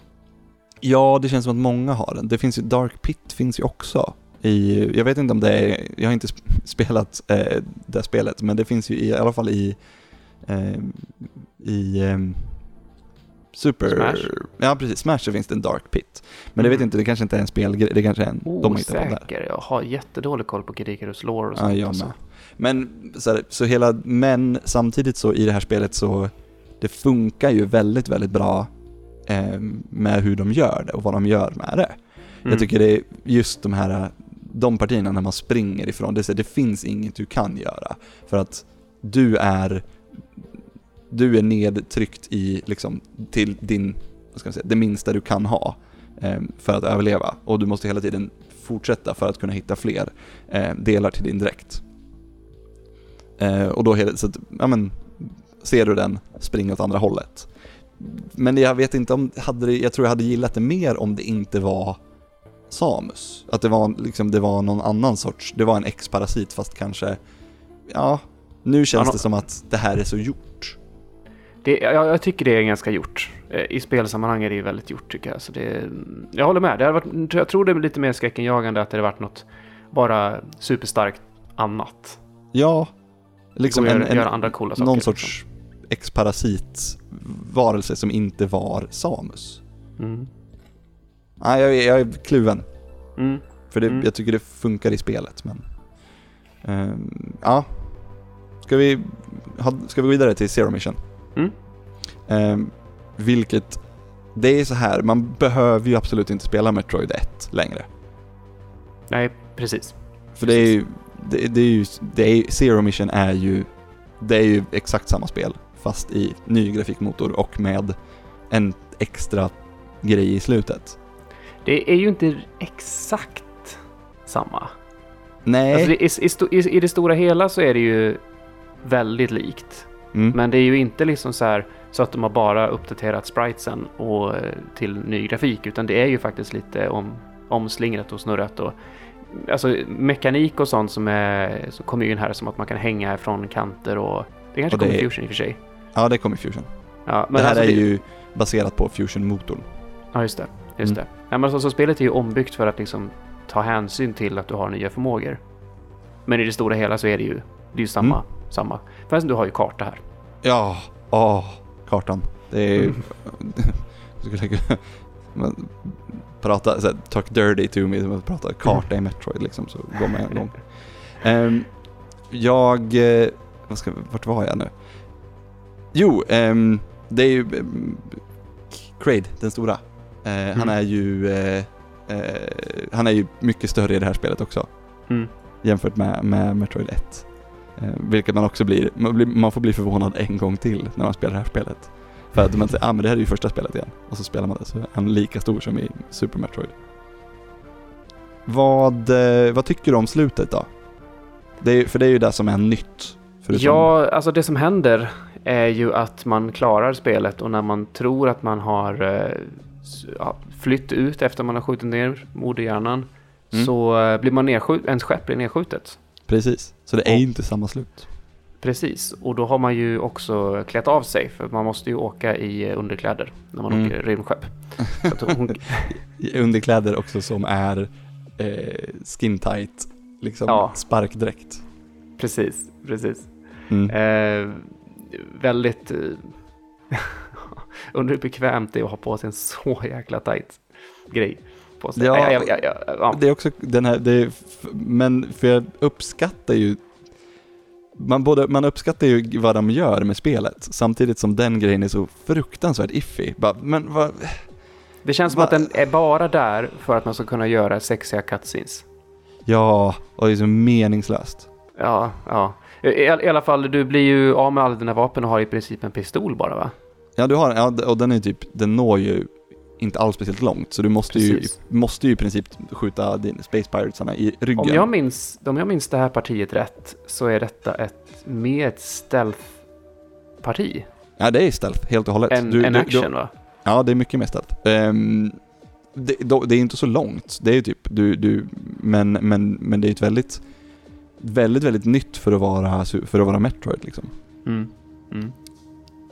Ja, det känns som att många har den. Det finns ju, Dark Pit finns ju också. I, jag vet inte om det är, jag har inte sp- spelat eh, det spelet, men det finns ju i, i alla fall i, eh, i eh, Super... Smash? Ja, precis. Smash så finns det en Dark Pit. Men det vet Mm. inte, det kanske inte är en spelgrej, det kanske är en, de har hittat där. Jag har jättedålig koll på Kid Icarus lore och Ja, sånt. jag alltså. med. Men, så, här, så hela, men samtidigt så i det här spelet så, det funkar ju väldigt, väldigt bra eh, med hur de gör det och vad de gör med det. Mm. Jag tycker det är just de här, de partierna när man springer ifrån, det, så- det finns inget du kan göra. För att du är, du är nedtryckt i, liksom, till din, vad ska man säga, det minsta du kan ha eh, för att överleva. Och du måste hela tiden fortsätta för att kunna hitta fler eh, delar till din dräkt. Eh, och då, så att, ja men, ser du den, spring åt andra hållet. Men jag vet inte om, hade jag tror jag hade gillat det mer om det inte var Samus. Att det var, liksom, det var någon annan sorts, det var en X-parasit fast kanske, ja, nu känns Ja, det som att det här är så gjort. Det, jag, jag tycker det är ganska gjort. Eh, I spelsammanhang är det ju väldigt gjort tycker jag. Så det, jag håller med. Det hade varit, jag tror det är lite mer skräckenjagande att det hade varit något bara superstarkt annat. Ja, liksom Liksom en, en, andra coola saker. någon liksom. sorts X-parasit varelse som inte var Samus. Mm. Nej, jag, är- jag är kluven. Mm. För det, Mm. jag tycker det funkar i spelet, men... ehm, ja. Ska vi, ha, ska vi gå vidare till Zero Mission? Mm. Ehm, vilket... Det är så här, man behöver ju absolut inte spela Metroid 1 längre. Nej, precis. För det är ju... Det, det är ju det är, Zero Mission är ju... Det är ju exakt samma spel, fast i ny grafikmotor och med en extra grej i slutet. Det är ju inte exakt samma. Nej. Alltså det, i, i, I det stora hela så är det ju väldigt likt. Mm. Men det är ju inte liksom så här så att de har bara uppdaterat spritesen och, eh, till ny grafik utan det är ju faktiskt lite om, omslingrat och snurrat och alltså mekanik och sånt som är så kommer ju in här som att man kan hänga från kanter och det kanske Och det kommer är- Fusion i och för sig. Ja, det kommer Fusion. Ja, men det här alltså är ju baserat på Fusion-motorn. Ja, just det. Just Mm. det. Ja, men alltså, så spelet är ju ombyggt för att liksom ta hänsyn till att du har nya förmågor. Men i det stora hela så är det ju, det är ju samma. Mm. samma. Fast du har ju karta här. Ja, åh, kartan. Det är ju... Mm. Prata, så här, talk dirty to me, man prata karta i Metroid liksom, så går man igång. Ehm, jag, eh, vad ska, vart var jag nu? Jo, ehm, det är ju um, Kraid, den stora. Han Mm. är ju, eh, eh, han är ju mycket större i det här spelet också. Mm. jämfört med, med Metroid 1. Eh, vilket man också blir man, blir, man får bli förvånad en gång till när man spelar det här spelet. För att man säger, ah men det här är ju första spelet igen. Och så spelar man det så är han lika stor som i Super Metroid. Vad, eh, vad tycker du om slutet då? Det är, för det är ju det som är nytt. Förutom, Ja, alltså det som händer är ju att man klarar spelet och när man tror att man har eh, ja, flytt ut efter man har skjutit ner moderhjärnan Mm. så blir man nedskjut, ens skepp blir nedskjutet. Precis. Så det är inte samma slut. Precis, och då har man ju också klätt av sig för man måste ju åka i eh, underkläder när man Mm. åker rymdskepp. Hon, Underkläder också som är eh, skin tight, liksom Ja. sparkdräkt. precis, precis. Mm. Eh, väldigt eh, undrar hur bekvämt det är att ha på sig en så jäkla tight grej på sig. Ja, ja, ja, ja, ja. Det är också den här, är, men för jag uppskattar ju man, både, man uppskattar ju vad de gör med spelet, samtidigt som den grejen är så fruktansvärt iffy. Bara, men vad, Det känns som Va- att den är bara där för att man ska kunna göra sexiga cutscenes. ja, och det är så meningslöst. Ja, ja. I, I alla fall, du blir ju av med alla dina vapen och har i princip en pistol bara va? Ja, du har, ja, och den är typ, den når ju inte alls speciellt långt, så du måste ju, måste ju i princip skjuta din Space Piratesarna i ryggen. Om jag, minns, om jag minns det här partiet rätt så är detta ett mer ett stealth-parti Ja, det är stealth helt och hållet. än Du- en du- action du- va? Ja, det är mycket mer stealth. Ehm, det, då- det är inte så långt. Det är typ, du, du, men, men, men det är ett väldigt, väldigt, väldigt nytt för att vara, för att vara Metroid liksom. Mm. Mm.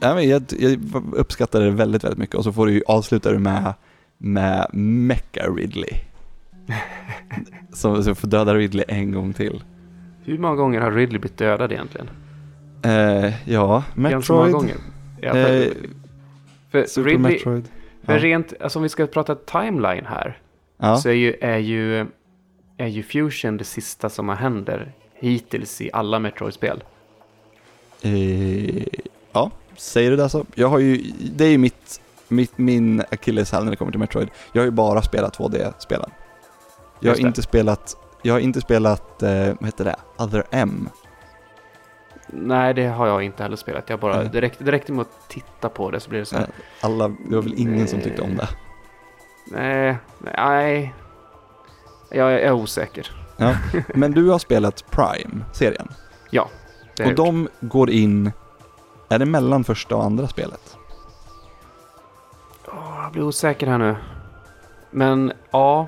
Ja, men jag, jag uppskattar det väldigt, väldigt mycket och så får du avsluta det med, med Mecha Ridley. så, så får döda Ridley en gång till. Hur många gånger har Ridley blivit dödad egentligen? Eh, ja, Ganska många Metroid. gånger. Ja, för, Eh, för Super Ridley, Metroid. för Ja. rent, alltså om vi ska prata timeline här, Ja. så är ju, är, ju, är ju Fusion det sista som har händer hittills i alla Metroid-spel. Eh, ja, säger du det så. Jag har ju, det är ju mitt, mitt, min akilleshäl när det kommer till Metroid. Jag har ju bara spelat 2D-spelen. Jag har inte spelat, jag har inte spelat, eh, vad heter det, Other M. Nej, det har jag inte heller spelat. Jag bara, Nej. det, räckte, det räckte med att titta på det så blir det så här. Eh, Alla, det var väl ingen som tyckte om det. Nej, nej. Jag är, jag är osäker. Men du har spelat Prime-serien. Det är Och de går in, är det mellan första och andra spelet? Jag blir osäker här nu. Men ja,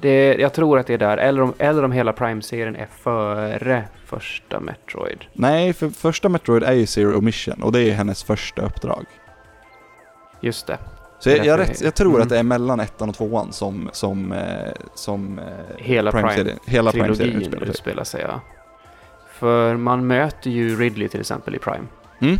det, jag tror att det är där. Eller om, eller om hela Prime-serien är före första Metroid. Nej, för första Metroid är ju Zero Mission och det är hennes första uppdrag. Just det. Så jag, jag, rätt, jag tror mm. att det är mellan ettan och tvåan som, som, eh, som eh, Hela Prime-serien, Trilogin utspelar sig. utspelar sig, ja. För man möter ju Ridley till exempel i Prime. Mm.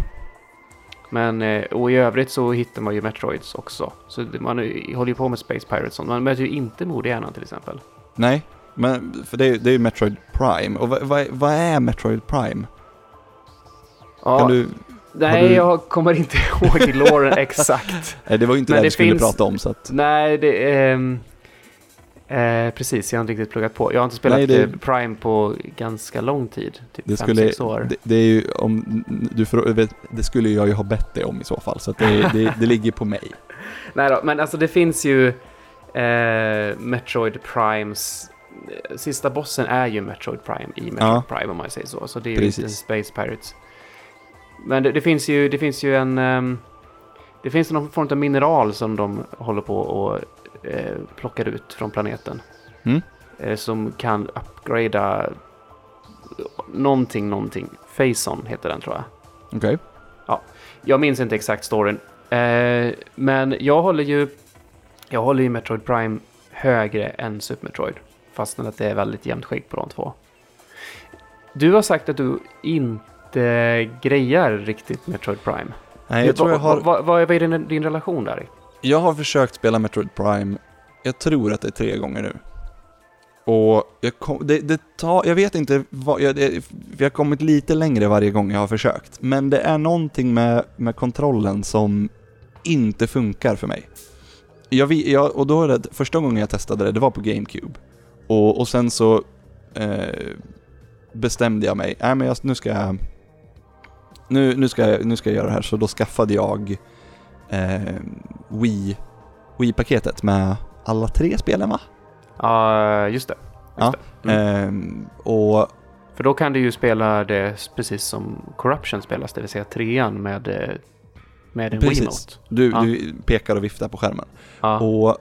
Men, eh, och i övrigt så hittar man ju Metroids också. Så man håller ju på med Space Pirates. Man möter ju inte mordhjärnan till exempel. Nej, men för det, är- det är ju Metroid Prime. Och vad, vad, vad är Metroid Prime? Ja, Kan du, nej, du- jag kommer inte ihåg låren exakt. nej, det var ju inte Men det det skulle finns- prata om så att... Nej, det är... eh, precis, jag har inte riktigt pluggat på. Jag har inte spelat Nej, det- eh, Prime på ganska lång tid. Typ Det 5-6 skulle, år. det, det är ju om du vet, det skulle jag ju ha bett dig om i så fall, så att det, det, det ligger på mig. Nej då, men alltså det finns ju eh, Metroid Primes... Sista bossen är ju Metroid Prime i Metroid Ja. Prime om man säger så. Så det är ju Precis. inte Space Pirates. Men det, finns ju, det finns ju en... ehm, det finns någon form av mineral som de håller på och eh, plockar ut från planeten. Mm. Eh, som kan upgrada någonting, någonting. Faison heter den tror jag. Okej. Jag minns inte exakt storyn. Eh, men jag håller ju jag håller ju Metroid Prime högre än Super Metroid. Fastän att det är väldigt jämnt skick på de två. Du har sagt att du inte grejar riktigt Metroid Prime. Nej, jag tror jag vad, har, vad, vad är din, din relation där? Jag har försökt spela Metroid Prime, jag tror att det är tre gånger nu. Och jag, kom, det, det tar, jag vet inte vad, jag, det, vi har kommit lite längre varje gång jag har försökt. Men det är någonting med, med kontrollen som inte funkar för mig. Jag, jag, och då är det, första gången jag testade det, det var på GameCube. Och, och sen så eh, bestämde jag mig, nej men jag, nu ska jag nu, nu, ska jag, nu ska jag göra det här, så då skaffade jag eh, Wii, Wii-paketet med alla tre spelen va? Ja, just det. Just Ja. det. Mm. Ehm, och För då kan du ju spela det precis som Corruption spelas, det vill säga trean med, eh, med en Precis. Wiimote. du, Ja. du pekar och viftar på skärmen. Ja. Och,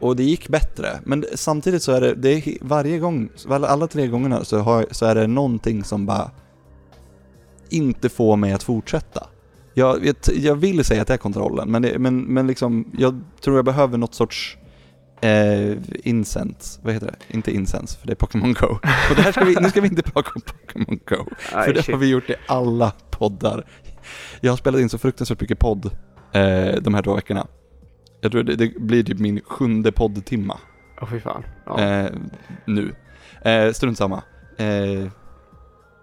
och det gick bättre, men samtidigt så är det, det är varje gång, alla, alla tre gångerna så, har, så är det någonting som bara inte får mig att fortsätta. Jag, jag, jag vill säga att det är kontrollen, men, det, men, men liksom, jag tror jag behöver något sorts eh, incense, vad heter det? Inte incense, för det är Pokémon Go. Och det här ska vi, nu ska vi inte prata om Pokémon Go, för det har vi gjort i alla poddar. Jag har spelat in så fruktansvärt mycket podd eh, de här två veckorna. Jag tror det, det blir typ min sjunde poddtimma Åh fy fan. Ja. eh, nu. Eh, strunt samma. Eh,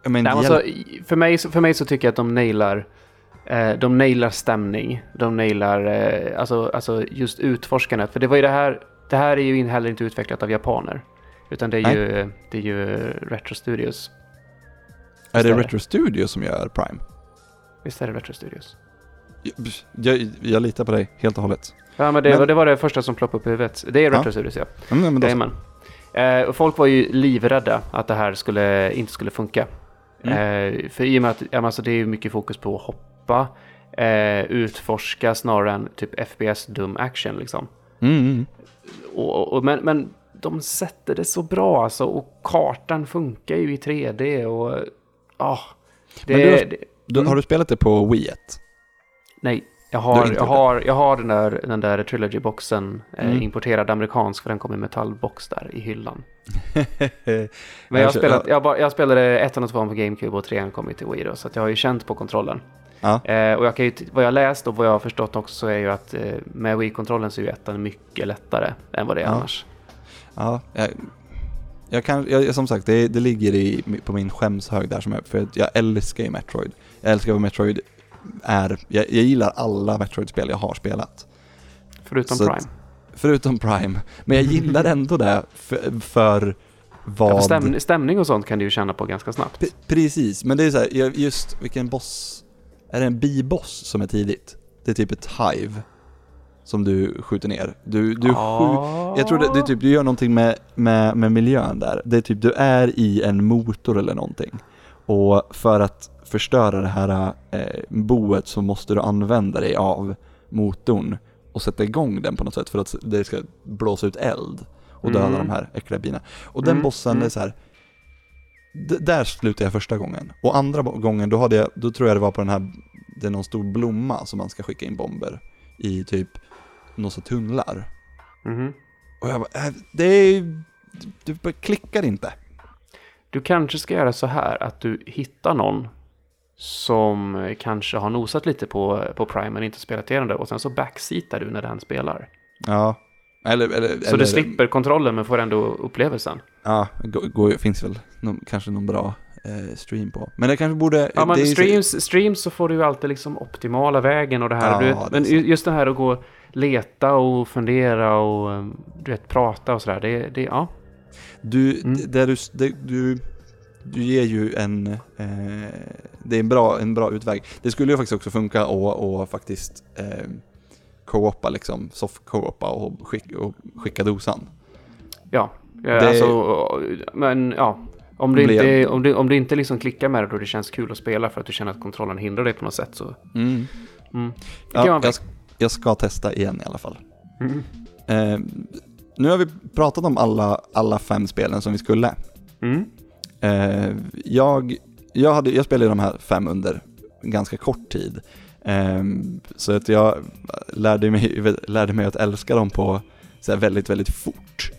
men, Nej, alltså, för, mig, för mig så tycker jag att de nailar, de nailar stämning. De nailar eh, alltså, alltså just utforskandet. För det var ju det här, det här är ju heller inte utvecklat av japaner. Utan det är, Nej. ju, det är ju Retro Studios. är det är det. Retro Studio som gör Prime? Visst är det Retro Studios? Jag, jag, jag litar på dig helt och hållet. Ja, men det, Men- var- det var det första som ploppade upp i huvudet. Det är Ja. Retro Studios, ja. Mm, men då. Jajamän. Eh, och folk var ju livrädda att det här skulle, inte skulle funka. Mm. Eh, för i och med att ja, alltså, det är mycket fokus på att hoppa, eh, utforska snarare än typ FPS dum action liksom. Mm, mm. Och, och, men, men de sätter det så bra alltså. Och kartan funkar ju i 3D och... det, Men du har- det, Du, Mm. Har du spelat det på Wii 1? Nej, jag har jag har, jag har den där, den där Trilogy-boxen eh, Mm. importerad amerikansk för den kom i metallbox där i hyllan. Men jag, har spelat, jag, bara, jag spelade ettan och tvåan på GameCube och trean kom ju till Wii då, så jag har ju känt på kontrollen. Ja. Eh, och jag kan ju, vad jag läst och vad jag har förstått också så är ju att eh, med Wii-kontrollen så är ju ettan mycket lättare än vad det är Ja. annars. Ja, jag, jag kan, jag, som sagt, det, det ligger i, på min skämshög där som är, för att jag älskar ju Metroid. Jag älskar vad Metroid är, jag, jag gillar alla Metroid-spel jag har spelat. Förutom Så att- Prime. Förutom Prime. Men jag gillar ändå det för, för vad... Ja, för stäm, stämning och sånt kan du ju känna på ganska snabbt. P- precis, men det är så här, just vilken boss, är det en biboss som är tidigt? Det är typ ett hive som du skjuter ner. Du, du, Ah. jag tror det, det är typ, du gör någonting med, med, med miljön där. Det är typ, du är i en motor eller någonting. Och för att förstöra det här eh, boet så måste du använda dig av motorn och sätta igång den på något sätt för att det ska blåsa ut eld och döda Mm. de här äckliga bina. Och den Mm, bossen mm. är så här. D- där slutade jag första gången. Och andra gången, då, hade jag, då tror jag det var på den här, det är någon stor blomma som man ska skicka in bomber i typ några tunnlar. Mhm. Och jag bara, äh, det är, du bara klickar inte. Du kanske ska göra så här att du hittar någon som kanske har nosat lite på, på Prime men inte spelat igenom det och sen så backseatar du när den spelar. Ja. Eller, eller, Så eller, du slipper kontrollen men får ändå upplevelsen. Ja, går, går, finns väl någon, kanske någon bra eh, stream på. Men det kanske borde... Ja, men det ju så- streams, streams så får du ju alltid liksom optimala vägen och det här. Ja, du det vet, men just det här att gå leta och fundera och eh, du vet, prata och sådär. Det, det, ja. Du, Mm. d- där du, det, du, du ger ju en, eh, det är en bra, en bra utväg. Det skulle ju faktiskt också funka och, och faktiskt eh, co-opa liksom, soft co-opa och, skick, och skicka dosan. Ja, eh, Det- alltså, men ja. Om du, Blev- inte, om, du, om du inte liksom klickar med det och det känns kul att spela för att du känner att kontrollen hindrar dig på något sätt så... Mm. Mm. Det Ja, jag, jag ska testa igen i alla fall. Mm. Eh, nu har vi pratat om alla, alla fem spelen som vi skulle. Mm. Eh, jag, jag, hade, jag spelade de här fem under ganska kort tid. Eh, så att jag lärde mig, lärde mig att älska dem på så väldigt, väldigt fort.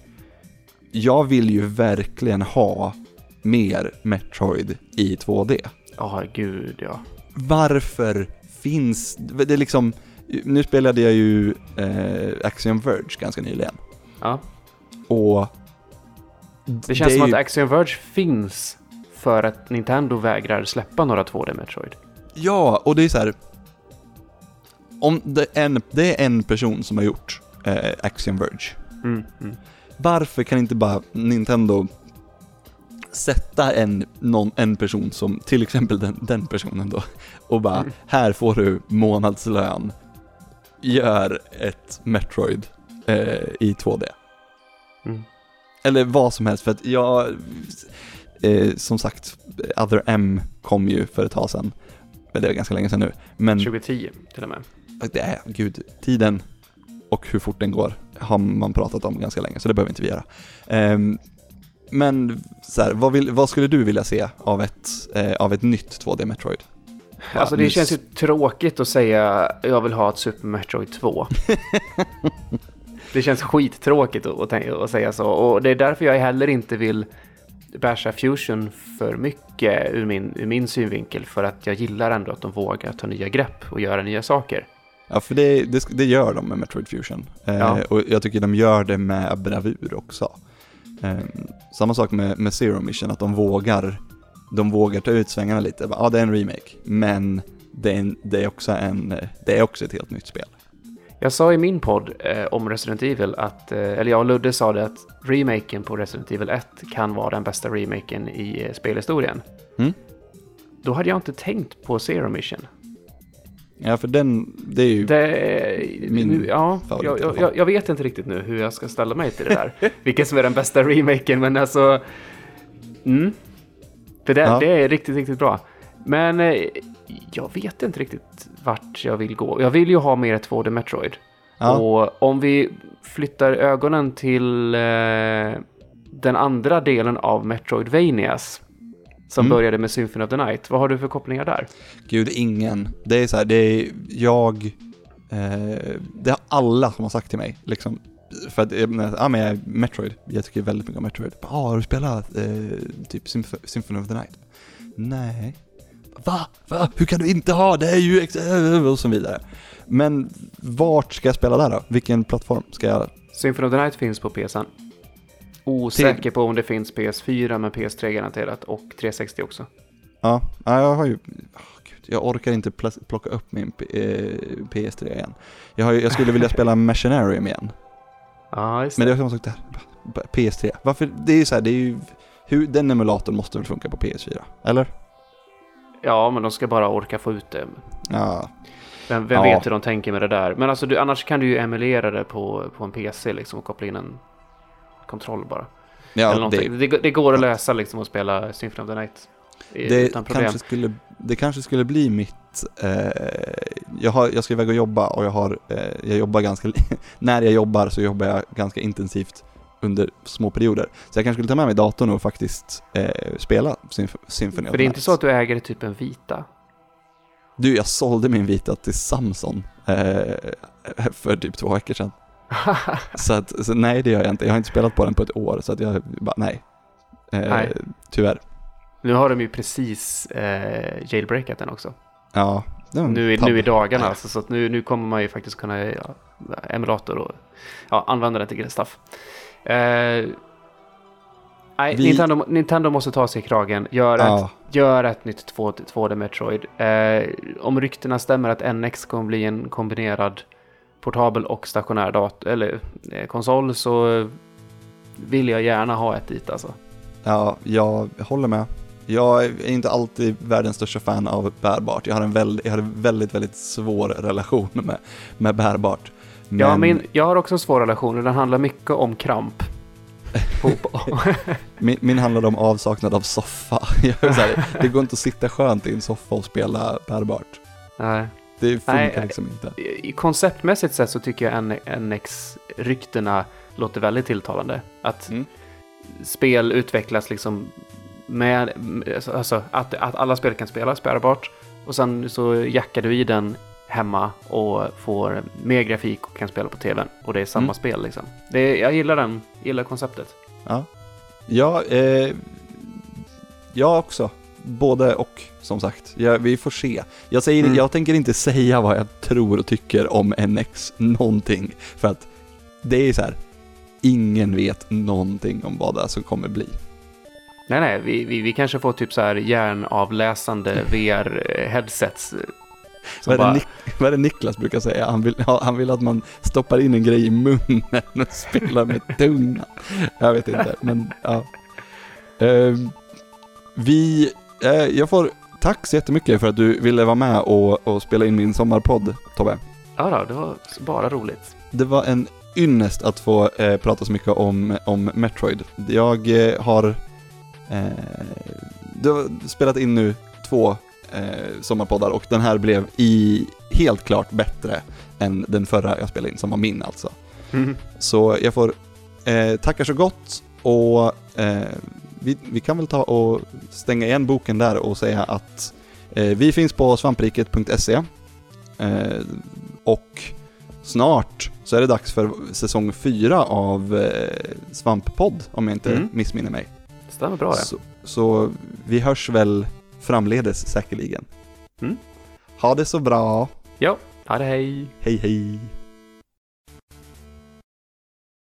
Jag vill ju verkligen ha mer Metroid i 2D. Ja, gud ja. Varför finns det är liksom, nu spelade jag ju eh, Axiom Verge ganska nyligen. ja. Och Det känns är som ju- att Axiom Verge finns för att Nintendo vägrar släppa några 2D Metroid. Ja, och det är så här. Om det är en, det är en person som har gjort eh, Axiom Verge. Mm. Mm. Varför kan inte bara Nintendo sätta en, någon, en person som, till exempel den, den personen då, och bara Mm. här får du månadslön, gör ett Metroid eh, i 2D. Mm. Eller vad som helst, för att jag, eh, som sagt, Other M kom ju för ett tag sedan. Men det är ganska länge sedan nu. Men 2010 till och med. Det är, gud, tiden och hur fort den går har man pratat om ganska länge, så det behöver inte vi göra. Ehm, men så här, vad, vill, vad skulle du vilja se av ett, eh, av ett nytt 2D Metroid? Alltså det känns ju tråkigt att säga jag vill ha ett Super Metroid 2. det känns skittråkigt att, att säga så. Och det är därför jag heller inte vill basha Fusion för mycket ur min, ur min synvinkel. För att jag gillar ändå att de vågar ta nya grepp och göra nya saker. Ja, för det, det, det gör de med Metroid Fusion. Eh, Ja. Och jag tycker de gör det med bravur också. Eh, samma sak med, med Zero Mission, att de vågar, de vågar ta ut svängarna lite. Ja, det är en remake, men det är, en, det är, också, en, det är också ett helt nytt spel. Jag sa i min podd eh, om Resident Evil att, eh, eller jag och Ludde sa det att remaken på Resident Evil 1 kan vara den bästa remaken i eh, spelhistorien. Mm. Då hade jag inte tänkt på Zero Mission. Ja, för den, det är ju... Det, Min nu, ja, favorit jag, jag, jag, vet inte riktigt nu hur jag ska ställa mig till det där. Vilken som är den bästa remaken, men alltså... Mm. För det, Ja. det är riktigt, riktigt bra. Men eh, jag vet inte riktigt vart jag vill gå. Jag vill ju ha mer 2D Metroid. Ja. Och om vi flyttar ögonen till eh, den andra delen av Metroidvanias som Mm. började med Symphony of the Night. Vad har du för kopplingar där? Gud, ingen. Det är så här, det är jag, eh, det har alla som har sagt till mig, liksom. För att, ja men jag, Metroid, jag tycker väldigt mycket om Metroid. Ja, ah, har du spelat eh, typ Symph- Symphony of the Night? Nej. Va? Va? Hur kan du inte ha? Det är ju ex- och så vidare. Men vart ska jag spela där då? Vilken plattform ska jag? Symphony of the Night finns på PSN. Osäker på om det finns PS4 men PS3 garanterat och 360 också. Ja, ja, jag har ju, åh, gud, jag orkar inte pl- plocka upp min P- eh, PS3 igen. Jag, har, ju- jag skulle vilja spela Machinarium igen. Ja, just Men det. det är samma sak där. B- PS3. Varför? Det är ju så här, det är ju... Hur, den emulatorn måste väl funka på PS4? Eller? Ja, men de ska bara orka få ut det. Ja. Vem, vem Ja. vet hur de tänker med det där? Men alltså, du, annars kan du ju emulera det på, på en PC liksom och koppla in en kontroll bara. Ja, det, det, det går att lösa liksom att spela Symphony of the Night. i- det, utan problem. kanske skulle, det kanske skulle bli mitt... Eh, jag, har, jag ska iväg och jobba och jag har... Eh, jag jobbar ganska... När jag jobbar så jobbar jag ganska intensivt under små perioder. Så jag kanske skulle ta med mig datorn och faktiskt eh, spela Symf- Symphony För det är inte så att du äger typ en vita? Du, jag sålde min vita till Samsung eh, för typ två veckor sedan. Så, att, så nej, det gör jag inte. Jag har inte spelat på den på ett år, så att jag bara, nej. Eh, Nej. Tyvärr. nu har de ju precis eh, jailbreakat den också. Ja, Nu, i- nu i dagarna alltså, så att nu, nu kommer man ju faktiskt kunna ja, emulator och ja, använda den till grejer. Eh, nej, Vi- Nintendo, Nintendo måste ta sig i kragen, göra, Ja, ett, göra ett nytt 2, 2D Metroid. Eh, om ryktena stämmer att NX kommer bli en kombinerad portabel och stationär dator, eller eh, konsol så vill jag gärna ha ett dit alltså. ja, jag håller med. Jag är inte alltid världens största fan av bärbart. Jag har en, väl, jag har en väldigt, väldigt svår relation med, med bärbart. Men, Ja, min, jag har också en svår relation och den handlar mycket om kramp. Min, min handlar om avsaknad av soffa. Jag är så här, det går inte att sitta skönt i en soffa och spela bärbart. Nej. Det funkar Nej, liksom inte. I konceptmässigt sett så tycker jag NX-ryktena låter väldigt tilltalande. Att Mm. spel utvecklas liksom med, alltså att, att alla spel kan spelas bärbart och sen så jackar du i den hemma och får mer grafik och kan spela på tvn och det är samma Mm. spel liksom. Det jag gillar den, gillar konceptet. Ja, ja eh, jag också. Både och, som sagt. Ja, vi får se. Jag, säger, Mm. jag tänker inte säga vad jag tror och tycker om NX någonting. För att det är så här, ingen vet någonting om vad det är som kommer bli. Nej, nej, vi, vi, vi kanske får typ så här hjärnavläsande VR-headsets. Vad är, det Nik- vad är det Niklas brukar säga? Han vill, han vill att man stoppar in en grej i munnen och spelar med tungan. Jag vet inte, men ja. Ehm, vi, eh, jag får tack så jättemycket för att du ville vara med och, och spela in min sommarpodd, Tobbe. Ja, då, det var bara roligt. Det var en ynnest att få eh, prata så mycket om, om Metroid. Jag eh, har, eh, du har spelat in nu två eh, sommarpoddar och den här blev i, helt klart bättre än den förra jag spelade in, som var min alltså. Så jag får eh, tacka så gott och eh, vi, vi kan väl ta och stänga igen boken där och säga att eh, vi finns på svampriket.se eh, och snart så är det dags för säsong fyra av eh, Svamppodd om jag inte Mm. missminner mig. Stämmer bra det. Så, så vi hörs väl framledes säkerligen. Mm. Ha det så bra. Ja, ha det hej. Hej hej.